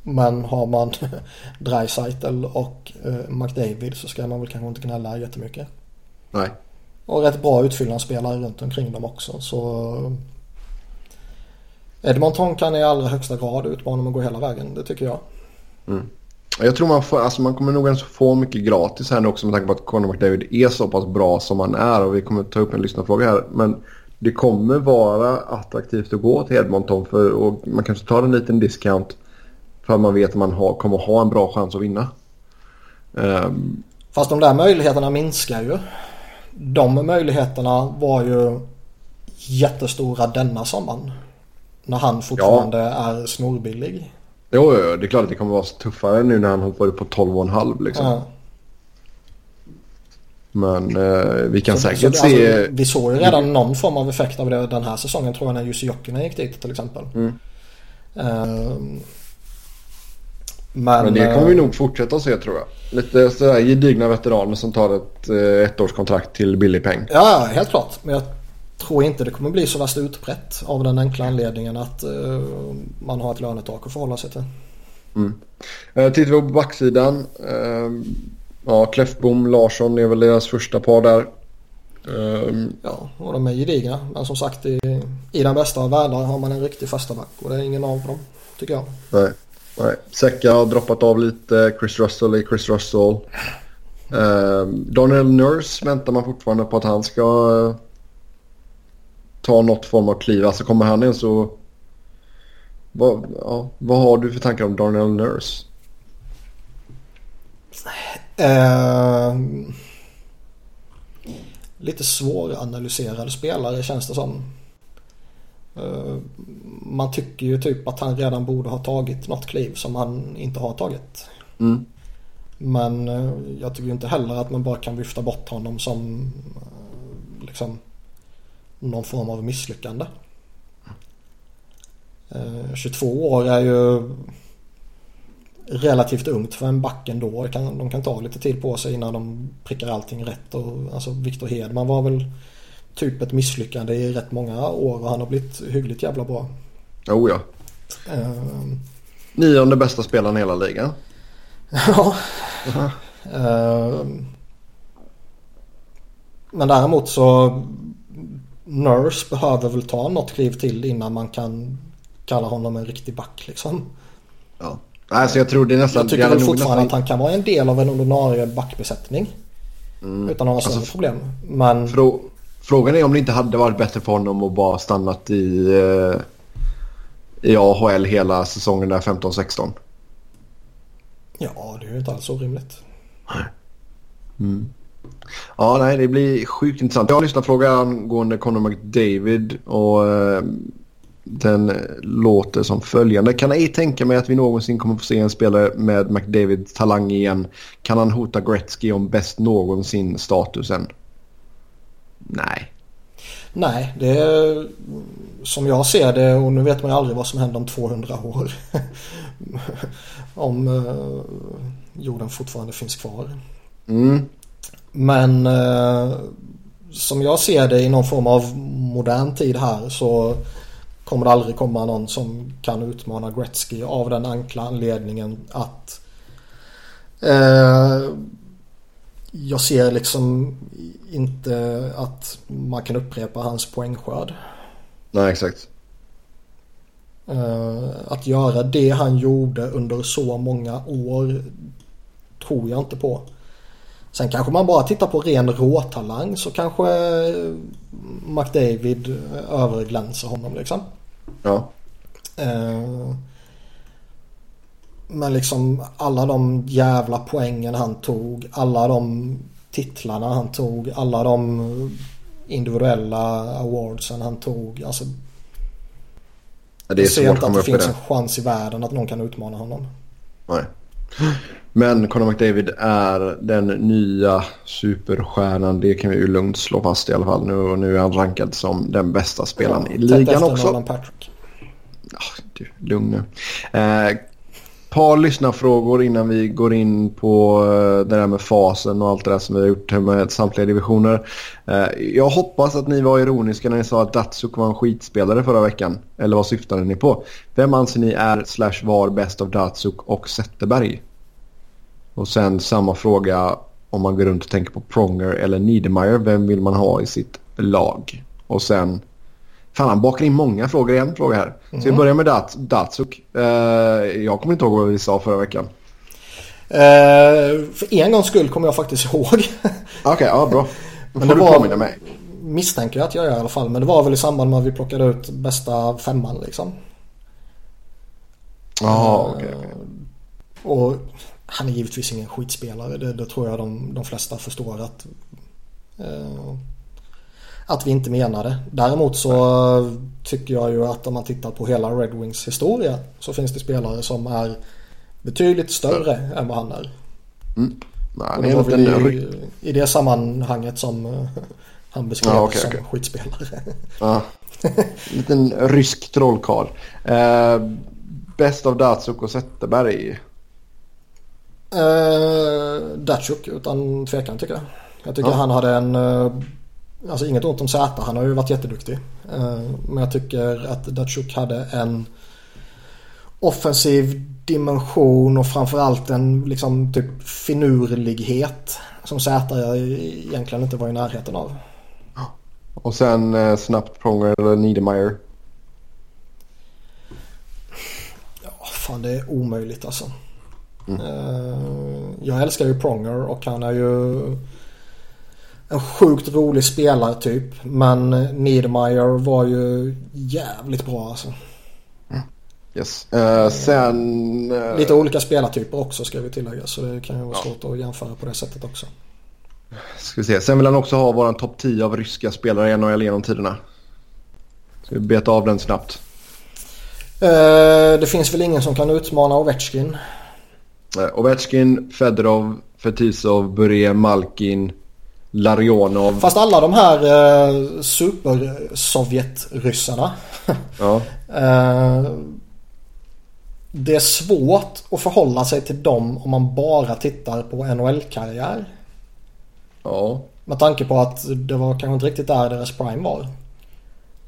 men har man (laughs) Dreisaitl och uh, McDavid så ska man väl kanske inte gnälla jättemycket. Nej. Och rätt bra utfyllnadsspelare runt omkring dem också så Edmonton kan i allra högsta grad utmana och gå hela vägen, det tycker jag. Mm. Jag tror man, får, alltså man kommer nog ens få mycket gratis här nu också med tanke på att Conor McDavid är så pass bra som han är. Och vi kommer ta upp en lyssnarfråga här. Men det kommer vara attraktivt att gå till Edmonton för och man kanske tar en liten discount för att man vet att man har, kommer ha en bra chans att vinna. Um, Fast de där möjligheterna minskar ju. De möjligheterna var ju jättestora denna sommaren. När han fortfarande ja. är snorbillig. Jo, jo, det är klart att det kommer vara tuffare nu när han hoppar upp på 12,5 liksom. Ja. Men eh, vi kan så, säkert så, se... Alltså, vi såg ju redan någon form av effekt av det den här säsongen tror jag när Jussi Jokinen gick dit till exempel. Mm. Uh, men, men, det kommer vi nog fortsätta att se tror jag. Lite sådär gedigna veteraner som tar ett eh, ettårskontrakt till billig peng. Ja, helt klart. Men jag tror inte det kommer bli så värst utbrett av den enkla anledningen att uh, man har ett lönetak att förhålla sig till. Mm. Uh, tittar vi på backsidan. Uh, ja, Kläffbom, Larsson är väl deras första par där. Uh, ja, och de är gedigna. Men som sagt i, i den bästa av världar har man en riktig första back och det är ingen av dem tycker jag. Nej, Nej. Säcka har droppat av lite. Chris Russell är Chris Russell. Uh, Daniel Nurse väntar man fortfarande på att han ska ta något form av kliv. Alltså kommer han in så... Vad, ja, vad har du för tankar om Darnell Nurse? Eh, lite svåranalyserade spelare känns det som. Eh, man tycker ju typ att han redan borde ha tagit något kliv som han inte har tagit. Mm. Men eh, jag tycker inte heller att man bara kan vifta bort honom som eh, liksom någon form av misslyckande. 22 år är ju relativt ungt för en back ändå. De kan ta lite tid på sig innan de prickar allting rätt. Och, alltså Victor Hedman var väl typ ett misslyckande i rätt många år och han har blivit hyggligt jävla bra. Oh ja. Uh, Nionde bästa spelaren i hela ligan. (laughs) ja. Uh, men däremot så Nurse behöver väl ta något kliv till innan man kan kalla honom en riktig back liksom. Ja. Alltså jag tror det nästan... Jag tycker väl fortfarande nästan... att han kan vara en del av en ordinarie backbesättning. Mm. Utan några större alltså, problem. Men... Frå frågan är om det inte hade varit bättre för honom att bara stannat i, eh, i AHL hela säsongen där 15-16. Ja, det är ju inte alls orimligt. Mm. Ja, nej, det blir sjukt intressant. Jag har lyssnat fråga angående Conor McDavid och eh, den låter som följande. Kan ej tänka mig att vi någonsin kommer få se en spelare med McDavids talang igen. Kan han hota Gretzky om bäst någonsin statusen? Nej. Nej, det är som jag ser det och nu vet man ju aldrig vad som händer om 200 år. (laughs) om uh, jorden fortfarande finns kvar. Mm. Men uh, som jag ser det i någon form av modern tid här så kommer det aldrig komma någon som kan utmana Gretzky av den enkla anledningen att eh, jag ser liksom inte att man kan upprepa hans poängskörd. Nej, exakt. Uh, att göra det han gjorde under så många år tror jag inte på. Sen kanske man bara tittar på ren råtalang så kanske McDavid överglänser honom liksom. Ja. Uh, men liksom alla de jävla poängen han tog, alla de titlarna han tog, alla de individuella awardsen han tog. Alltså, ja, det är jag ser inte att det finns det. en chans i världen att någon kan utmana honom. Nej. Men Conor McDavid är den nya superstjärnan. Det kan vi ju lugnt slå fast i alla fall. Nu, nu är han rankad som den bästa spelaren ja, i ligan också. Nolan Patrick. Oh, du, lugn nu. Eh, par lyssnarfrågor innan vi går in på eh, det där med fasen och allt det där som vi har gjort med samtliga divisioner. Eh, jag hoppas att ni var ironiska när ni sa att Datsuk var en skitspelare förra veckan. Eller vad syftade ni på? Vem anser ni är slash var bäst av Datsuk och Zetterberg? Och sen samma fråga om man går runt och tänker på Pronger eller Niedermeyer. Vem vill man ha i sitt lag? Och sen Fan, han bakar in många frågor i en fråga här. Mm. Så vi börjar med Dat Datsuk. Uh, jag kommer inte ihåg vad vi sa förra veckan. Uh, för en gångs skull kommer jag faktiskt ihåg. (laughs) Okej, okay, ja bra. (laughs) Då får men det du påminna mig. Misstänker jag att jag gör i alla fall. Men det var väl i samband med att vi plockade ut bästa femman liksom. Jaha, okej. Okay, okay. Och han är givetvis ingen skitspelare. Det, det tror jag de, de flesta förstår att... Uh, att vi inte menar det. Däremot så tycker jag ju att om man tittar på hela Red Wings historia så finns det spelare som är betydligt större mm. än vad han är. Mm. Nej, och det var väl i, i det sammanhanget som eh, han beskrevs ja, okay, som okay. skitspelare. Ja. En liten rysk trollkarl. Eh, bäst av Datsuk och Zetterberg? Eh, Datsuk utan tvekan tycker jag. Jag tycker ja. han hade en eh, Alltså inget ont om Zäta, han har ju varit jätteduktig. Eh, men jag tycker att Datsjuk hade en offensiv dimension och framförallt en liksom typ finurlighet som Zäta egentligen inte var i närheten av. Och sen eh, snabbt Pronger eller Niedermeyer? Ja, fan det är omöjligt alltså. Mm. Eh, jag älskar ju Pronger och han är ju en sjukt rolig spelartyp. Men Niedermeyer var ju jävligt bra alltså. Mm. Yes. Uh, sen... Uh... Lite olika spelartyper också ska vi tillägga. Så det kan ju vara ja. svårt att jämföra på det sättet också. Ska vi se. Sen vill han också ha våran topp 10 av ryska spelare i NHL genom tiderna. Ska vi beta av den snabbt? Uh, det finns väl ingen som kan utmana Ovechkin. Ovechkin, Fedorov, Fetisov, Bure, Malkin, Larionov. Fast alla de här uh, super-Sovjet-ryssarna. ja. uh, (laughs) det är svårt att förhålla sig till dem om man bara tittar på NHL-karriär. Ja. Med tanke på att det var kanske inte riktigt där deras prime var.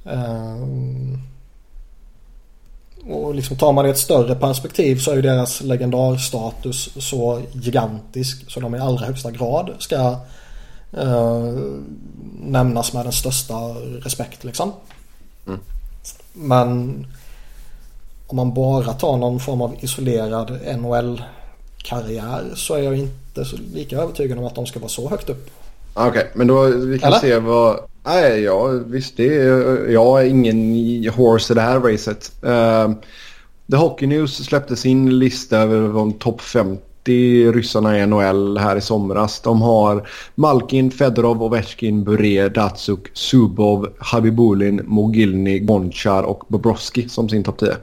Uh, och liksom tar man det i ett större perspektiv så är ju deras legendarstatus så gigantisk så de i allra högsta grad ska uh, nämnas med den största respekt liksom. Mm. Men om man bara tar någon form av isolerad NHL-karriär så är jag inte så lika övertygad om att de ska vara så högt upp. Okej, okay, men då vi kan Eller? se vad... Nej, ja visst det är... Jag är ingen horse i det här racet. Uh, The Hockey News släppte sin lista över de topp 50 ryssarna i NHL här i somras. De har Malkin, Fedorov, Ovechkin, Bure, Datsuk, Subov, Habibulin, Mogilny, Gonchar och Bobrovski som sin topp 10.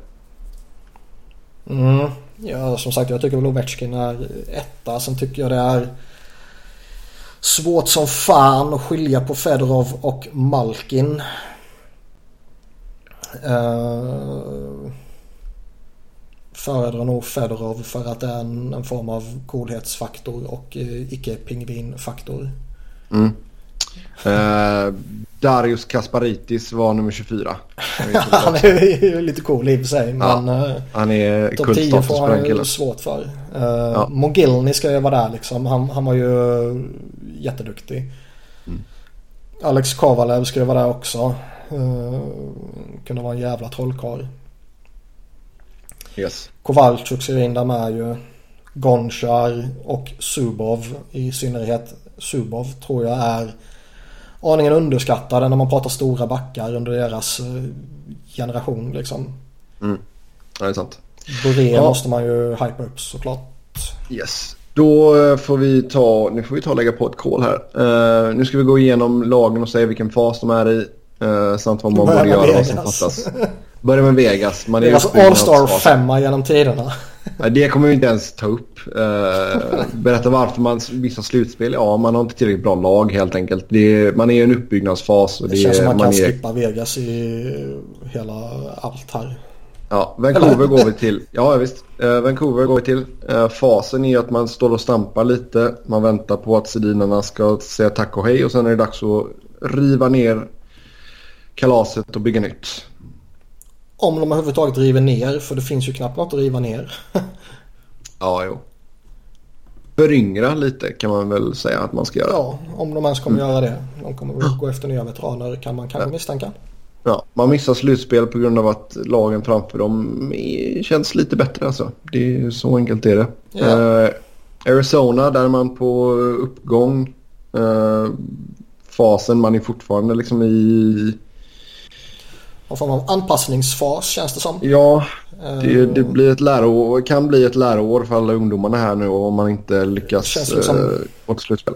Mm. Ja, som sagt jag tycker väl Ovechkin är etta. Sen tycker jag det är svårt som fan att skilja på Fedorov och Malkin. Uh, föredrar nog Fedorov för att det är en, en form av coolhetsfaktor och eh, uh, icke-pingvinfaktor. Mm. Uh, Darius Kasparitis var nummer 24. (laughs) han är ju lite cool i och för sig. Men ja, eh, han är topp 10 får han ju svårt för. Uh, ja. Mogilny ska ju vara där liksom. Han, han var ju jätteduktig. Mm. Alex Kovalev ska ju vara där också. Uh, kunde vara en jävla trollkarl. Yes. Kowalczyk ser in där med ju. Gonchar och Subov i synnerhet. Subov tror jag är aningen underskattade när man pratar stora backar under deras eh, generation liksom. Mm. Ja, det är sant. Boré ja. måste man ju hypa upp såklart. Yes. Då eh, får vi ta, nu får vi ta och lägga på ett call här. Uh, nu ska vi gå igenom lagen och säga vilken fas de är i. Uh, samt vad man borde göra och vad som fattas. (laughs) Börja med Vegas. Man är Deras All-Star femma genom tiderna. (laughs) Det kommer vi inte ens ta upp. Uh, berätta varför man missar slutspel. Ja, man har inte tillräckligt bra lag helt enkelt. Det, man är i en uppbyggnadsfas. Och det, det känns som man, man kan är... skippa Vegas i hela allt här. Ja, Vancouver går vi till. Ja, visst. Uh, Vancouver går vi till. Uh, fasen är att man står och stampar lite. Man väntar på att sedinarna ska säga tack och hej och sen är det dags att riva ner kalaset och bygga nytt. Om de överhuvudtaget river ner, för det finns ju knappt något att riva ner. (laughs) ja, jo. Föryngra lite kan man väl säga att man ska göra. Ja, om de ens kommer mm. göra det. De kommer väl gå efter nya veteraner kan man kanske ja. misstänka. Ja, man missar slutspel på grund av att lagen framför dem känns lite bättre alltså. Det är så enkelt är det. Ja. Uh, Arizona där är man på uppgång. Uh, fasen man är fortfarande liksom i någon form av anpassningsfas känns det som. Ja, det, det, blir ett läroår, kan bli ett läroår för alla ungdomarna här nu om man inte lyckas liksom, eh, få ett slutspel.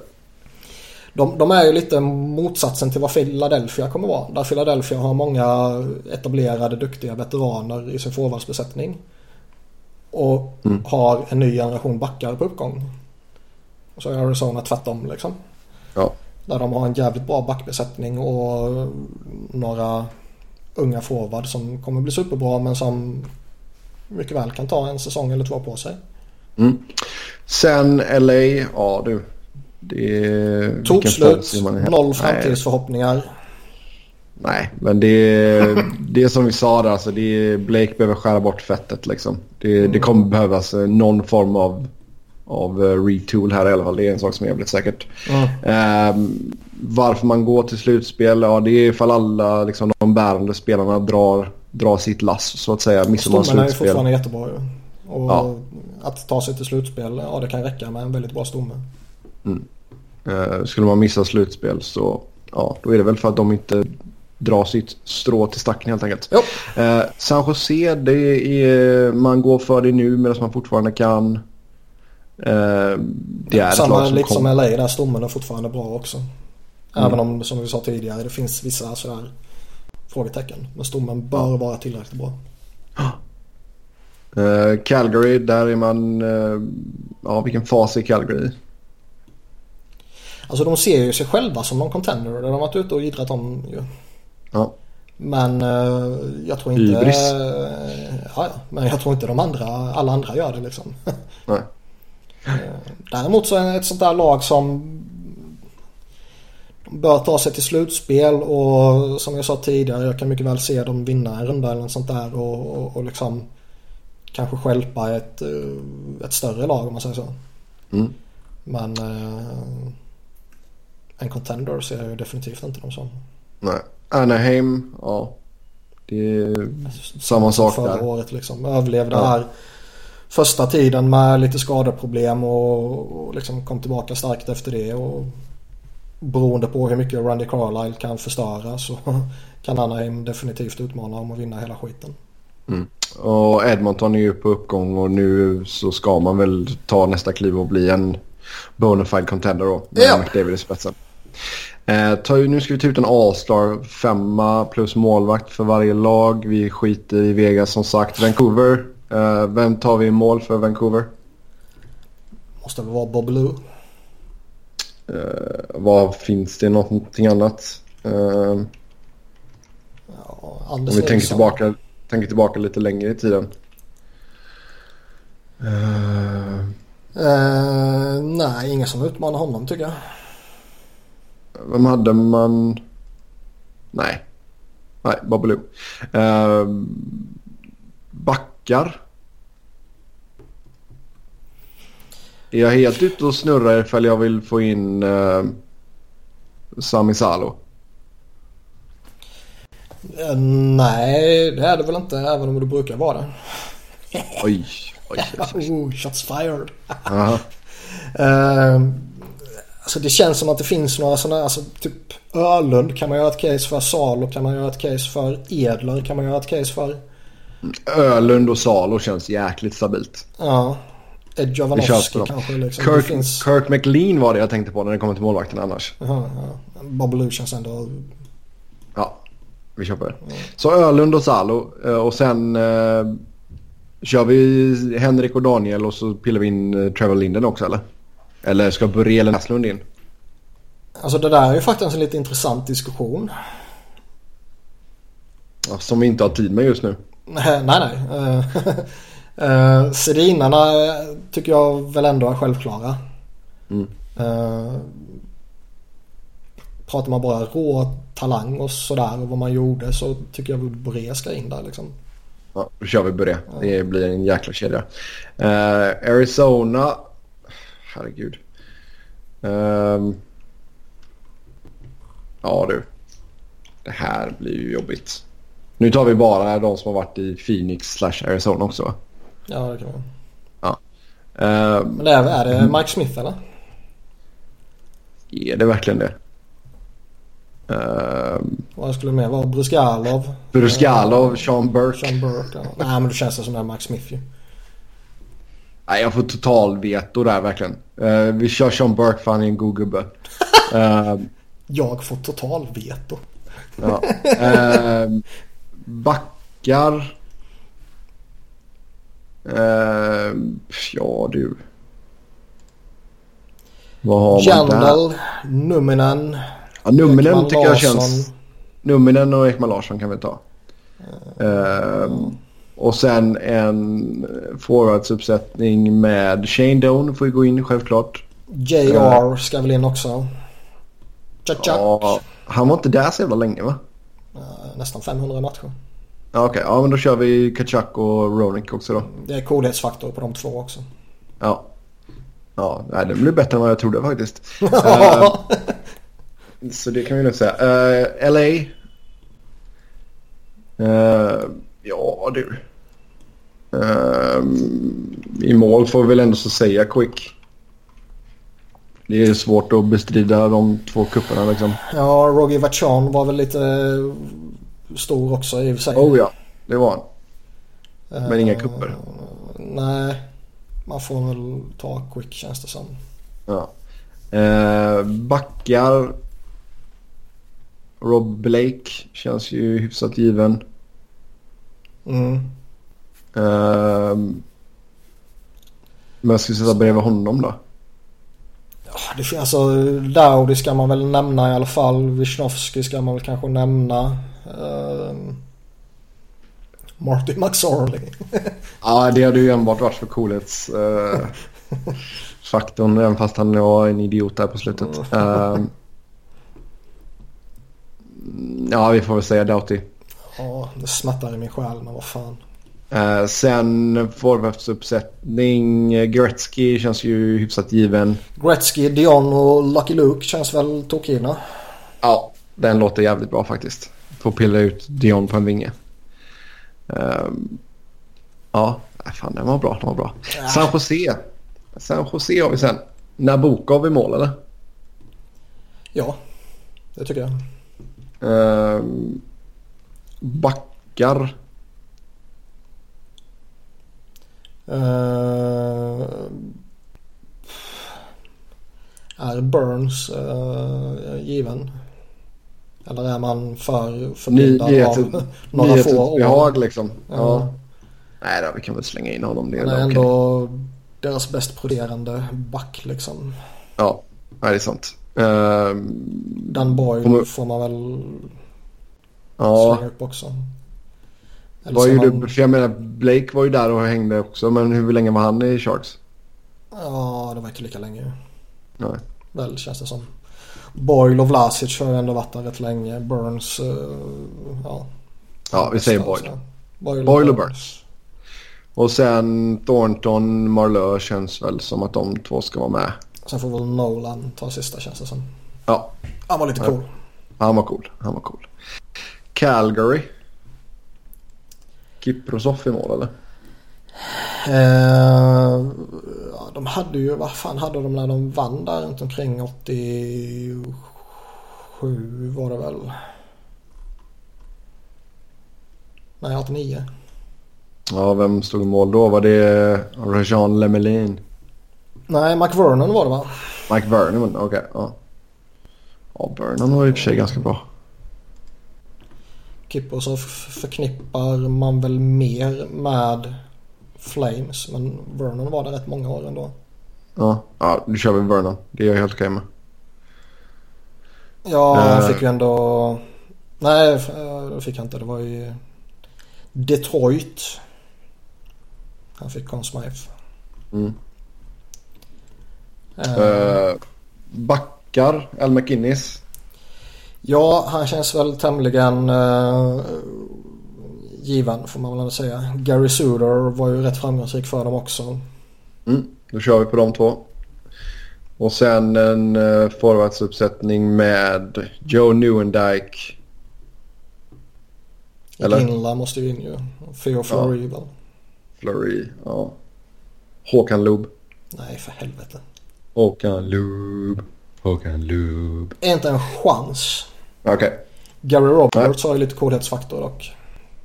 De, de, är ju lite motsatsen till vad Philadelphia kommer vara. Där Philadelphia har många etablerade duktiga veteraner i sin forwardsbesättning. Och mm. har en ny generation backar på uppgång. Och så är Arizona tvärtom liksom. Ja. Där de har en jävligt bra backbesättning och några unga forward som kommer bli superbra men som mycket väl kan ta en säsong eller två på sig. Mm. Sen LA, ja du. Det Tog slut, noll framtidsförhoppningar. Nej, men det, det är som vi sa där, alltså det är, Blake behöver skära bort fettet liksom. Det, mm. det kommer behövas eh, någon form av, av eh, retool här i alla fall. Det är en sak som är jävligt säkert. Mm. Um, varför man går till slutspel, ja det är ifall alla liksom, de bärande spelarna drar, drar sitt lass så att säga. Missar man slutspel. är ju fortfarande jättebra ju. Och ja. att ta sig till slutspel, ja det kan räcka med en väldigt bra stomme. Mm. Uh, skulle man missa slutspel så ja, då är det väl för att de inte dra sitt strå till stacken helt enkelt. Jo. Eh, San Jose, det är, man går för det nu medan man fortfarande kan. Eh, det är ett Samma lag som lite som kom- LA där stommen är fortfarande bra också. Mm. Även om som vi sa tidigare det finns vissa sådär frågetecken. Men stommen bör vara tillräckligt bra. (gasps) Eh, Calgary, där är man... Eh, ja, vilken fas är Calgary? Alltså de ser ju sig själva som någon contender. Det har de varit ute och idrat om ju. Ja. Men eh, jag tror inte... Hybris. ja, men jag tror inte de andra, alla andra gör det liksom. (laughs) Nej. Däremot så är det ett sånt där lag som bör ta sig till slutspel och som jag sa tidigare jag kan mycket väl se dem vinna en runda eller något sånt där och, och, och liksom kanske stjälpa ett, eh, ett större lag om man säger så. Mm. Men eh, en contender ser jag ju definitivt inte dem som. Nej. Anaheim, ja. Det är samma sak förra där. året liksom. Överlevde Ja. här första tiden med lite skadeproblem och, och liksom kom tillbaka starkt efter det. Och beroende på hur mycket Randy Carlyle kan förstöra så (laughs) kan Anaheim definitivt utmana om att vinna hela skiten. Och Edmonton är ju på uppgång och nu så ska man väl ta nästa kliv och bli en bona fide contender då. Med Ja. McDavid i spetsen. Eh, ta, nu ska vi ta ut en All-star femma plus målvakt för varje lag. Vi skiter i Vegas som sagt. Vancouver. Eh, vem tar vi i mål för Vancouver? Måste väl vara Bob Lou. Eh, vad finns det någonting annat? Eh, Ja, om vi tänker tillbaka, tänker tillbaka lite längre i tiden. Eh, Eh, nej, ingen som utmanar honom tycker jag. Vem hade man? Nej. Nej, Babaloo. Uh, backar. Är jag helt ute och snurrar ifall jag vill få in uh, Sami Salo? Eh, nej, det är det väl inte även om det brukar vara det. Oj, oj, oj. (laughs) Oh, shots fired. (laughs) Eh, alltså det känns som att det finns några sådana, alltså typ Ölund kan man göra ett case för. Salo kan man göra ett case för. Edler kan man göra ett case för. Ölund och Salo känns jäkligt stabilt. Ja. Ed dem. kanske liksom. Kirk, finns... Kirk McLean var det jag tänkte på när det kommer till målvakten annars. Jaha, ja. Bobby känns ändå... Ja, vi på det. Så Ölund och Salo eh, och sen eh, kör vi Henrik och Daniel och så pillar vi in eh, Trevor Linden också eller? Eller ska Börje eller Näslund in? Alltså det där är ju faktiskt en lite intressant diskussion. Ja, som vi inte har tid med just nu. Nej, nej. nej. Uh, Sedinarna eh, (laughs) tycker jag väl ändå är självklara. Mm. Eh, pratar man bara rå talang och sådär och vad man gjorde så tycker jag väl Boré ska in där liksom. Ja, då kör vi Börje. Det blir en jäkla kedja. Eh, Arizona. Herregud. Ehm. ja du. Det här blir ju jobbigt. Nu tar vi bara de som har varit i Phoenix slash Arizona också? Ja, det kan man. Ehm, Men det är, är det Mike Smith eller? Är det verkligen det? Um, Vad skulle det mer vara? Bruskalov? Bruskalov, Sean Burke. Sean Burke. Ja. Nej men då känns det som det är Mike Smith ju. Nej, jag får total veto där verkligen. Eh, vi kör Sean Burke för han är en god gubbe. (laughs) Ehm, Jag får total veto. ja. Backar. Ehm, ja du. Vad har? Jandal, Numminen, Ja, Numminen Ekman tycker jag Larsson. känns... Numminen och Ekman Larsson kan vi ta. Ehm, och sen en forwardsuppsättning med Shane Doan får ju gå in självklart. JR ska väl in också. Tjack, tjack. Ja, han var inte där så jävla länge va? Eh, Nästan 500 matcher. Ja, Okej, ja men då kör vi Kachak och Ronik också då. Det är coolhetsfaktor på de två också. Ja. Ja, nej, det blir bättre än vad jag trodde faktiskt. Ja. (laughs) så det kan vi nog säga. Eh, LA. Eh, ja du. I mål får vi väl ändå så säga Quick. Det är svårt att bestrida de två kupperna liksom. Ja, Rogi Vachon var väl lite stor också i och för sig. Oh ja, det var han. Men inga kupper. Uh, nej, man får väl ta quick känns det som. Ja. Uh, backar. Rob Blake känns ju hyfsat given. Mm. Uh, men jag skulle sätta bredvid honom då? Det finns alltså Dowdy ska man väl nämna i alla fall. Wisnowski ska man väl kanske nämna. Uh, Marty McSorley. (laughs) ja, det hade ju enbart varit för coolhetsfaktorn. Uh, även fast han var en idiot där på slutet. Uh, ja, vi får väl säga Doughty. Ja, det smattar i min själ, men vad fan. Uh, sen forwardsuppsättning. Gretzky känns ju hyfsat given. Gretzky, Dion och Lucky Luke känns väl tokgivna. Ja, den låter jävligt bra faktiskt. Få pilla ut Dion på en vinge. Uh, ja, fan den var bra. Den var bra. Ja. San Jose. San Jose har vi sen. Nabokov i mål eller? Ja, det tycker jag. Uh, backar. Uh, är Burns uh, given? Eller är man för förblindad av (laughs) några få år? Behag, liksom. Ja. ja. Nej då, vi kan väl slänga in honom. Det är, är ändå deras bäst producerande back liksom. Ja, nej, det är sant. Uh, Dan Boyle kommer... får man väl ja. slänga upp också. Var ju man... för jag menar, Blake var ju där och hängde också. Men hur länge var han i Sharks? Ja, det var inte lika länge. Nej. Väl känns det som. Boyle och Vlasic har ändå varit där rätt länge. Burns, uh, ja. Ja, vi säger Boyle. Boyle, Boyle och Burns. Och sen Thornton, Marlö känns väl som att de två ska vara med. Sen får väl Nolan ta sista känns det som. Ja. Han var lite cool. Han var cool. Han var cool. Calgary. Kiprosov i mål eller? Eh, ja, de hade ju, vad fan hade de när de vann där runt omkring 87 var det väl? Nej 89. Ja vem stod i mål då? Var det Rajan Lemelin? Nej McVernon var det va? McVernon, okej. Okay, ja. ja Vernon var i och för sig ganska bra. Kiprosov förknippar man väl mer med Flames. Men Vernon var där rätt många år ändå. Ja, ja nu kör vi Vernon. Det är jag helt okej med. Ja, han uh, fick ju ändå... Nej, det fick han inte. Det var i Detroit. Han fick Conn Smythe. Mm. Uh, uh, backar, Al McInnes. Ja, han känns väl tämligen uh, given får man väl säga. Gary Suder var ju rätt framgångsrik för dem också. Mm, då kör vi på de två. Och sen en uh, forwardsuppsättning med Joe Newendike. Eller? Ginla måste ju in ju. Theo Fleury ja. väl. Fleury, ja. Håkan Loob. Nej, för helvete. Håkan Loob. Håkan Loob. Inte en chans. Okej. Okay. Gary Roberts har ju lite coolhetsfaktor dock.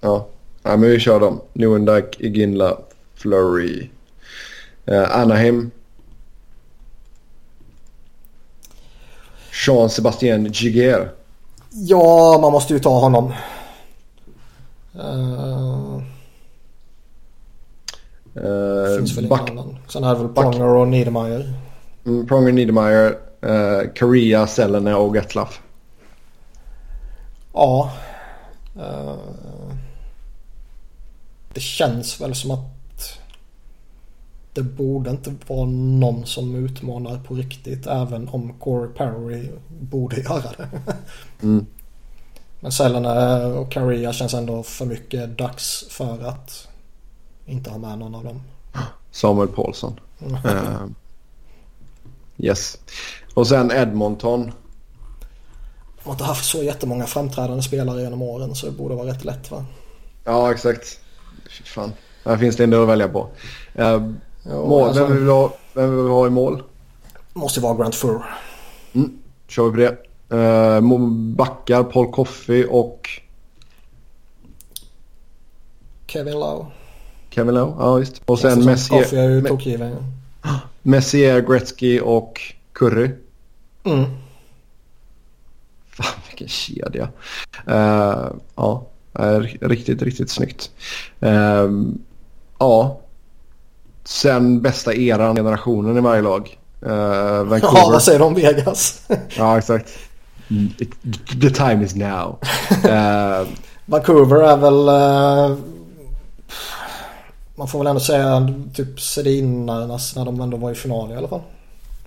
Ja. ja, men vi kör dem. Newendike, Iginla, Flurry. Uh, Anaheim. Jean-Sebastien Giger. Ja, man måste ju ta honom. Uh, uh, finns väl back, annan. Sen är det väl Pronger och Niedermayer. Mm, Pronger, Niedermayer, uh, Korea, Selene och Gatlaff. Ja. Uh, det känns väl som att det borde inte vara någon som utmanar på riktigt även om Corey Perry borde (laughs) göra det. mm. Men Selene och Caria känns ändå för mycket dags för att inte ha med någon av dem. Samuel Paulsson. uh, yes. Och sen Edmonton. Har inte haft så jättemånga framträdande spelare genom åren så det borde vara rätt lätt va? Ja exakt. Fy fan. Här finns det del att välja på. Uh, mål, alltså... vem, vill ha, vem vill ha i mål? Måste vara Grant Fur. Mm, kör vi på det. Uh, backar Paul Coffey och... Kevin Lowe. Kevin Lowe, ja visst. Och sen Messier... Coffey är ju tokgiven. Messier, Gretzky och Curry. Mm. Fan vilken kedja. Uh, ja, riktigt, riktigt snyggt. Uh, ja. Sen bästa eran, generationen i varje lag. Uh, (laughs) Vancouver. Ja, vad säger om Vegas? (laughs) ja, exakt. The time is now. Uh, (laughs) Vancouver är väl... Uh, man får väl ändå säga typ Sedinarnas när de ändå var i final i alla fall.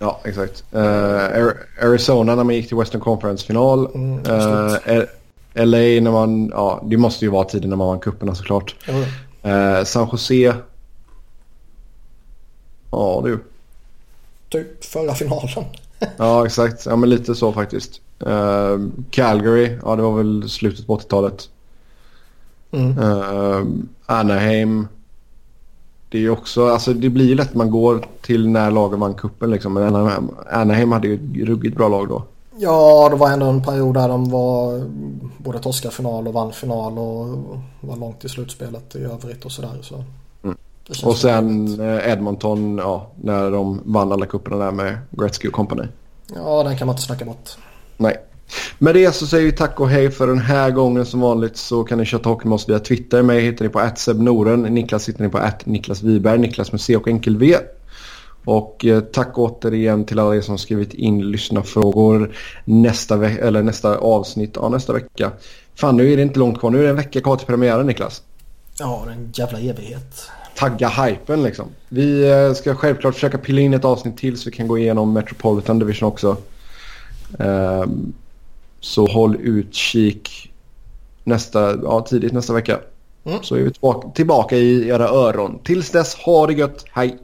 Ja, exakt. Uh, Arizona när man gick till Western Conference-final. Mm, uh, LA när man... Ja, det måste ju vara tiden när man vann cuperna såklart. Mm. Uh, San Jose. Ja, du. Typ förra finalen. ja, exakt. Ja, men lite så faktiskt. Calgary. Ja, det var väl slutet på 80-talet. Mm. Anaheim det är också, alltså det blir ju lätt man går till när lagen vann kuppen liksom. Men Anaheim hade ju ett ruggigt bra lag då. Ja, det var ändå en period där de var både torska final och vann final och var långt i slutspelet i övrigt och sådär. Så. Mm. Och sen eh, Edmonton, ja, när de vann alla kupperna där med Gretzky och company. Ja, den kan man inte snacka bort. Nej. Med det så säger vi tack och hej för den här gången. Som vanligt så kan ni köta hockey med oss via Twitter. Mig hittar ni på @sebnoren. Niklas hittar ni på Niklas Wiberg. Niklas med C och enkel V. Och eh, tack återigen till alla er som skrivit in lyssnarfrågor nästa, eller nästa avsnitt av nästa vecka. Fan nu är det inte långt kvar. Nu är det en vecka kvar till premiären Niklas. Ja, det är en jävla evighet. Tagga hypen liksom. Vi eh, ska självklart försöka pilla in ett avsnitt till så vi kan gå igenom Metropolitan Division också. Um, så håll utkik nästa, ja, tidigt nästa vecka. Mm. Så är vi tillbaka, tillbaka i era öron. Tills dess, ha det gött. Hej!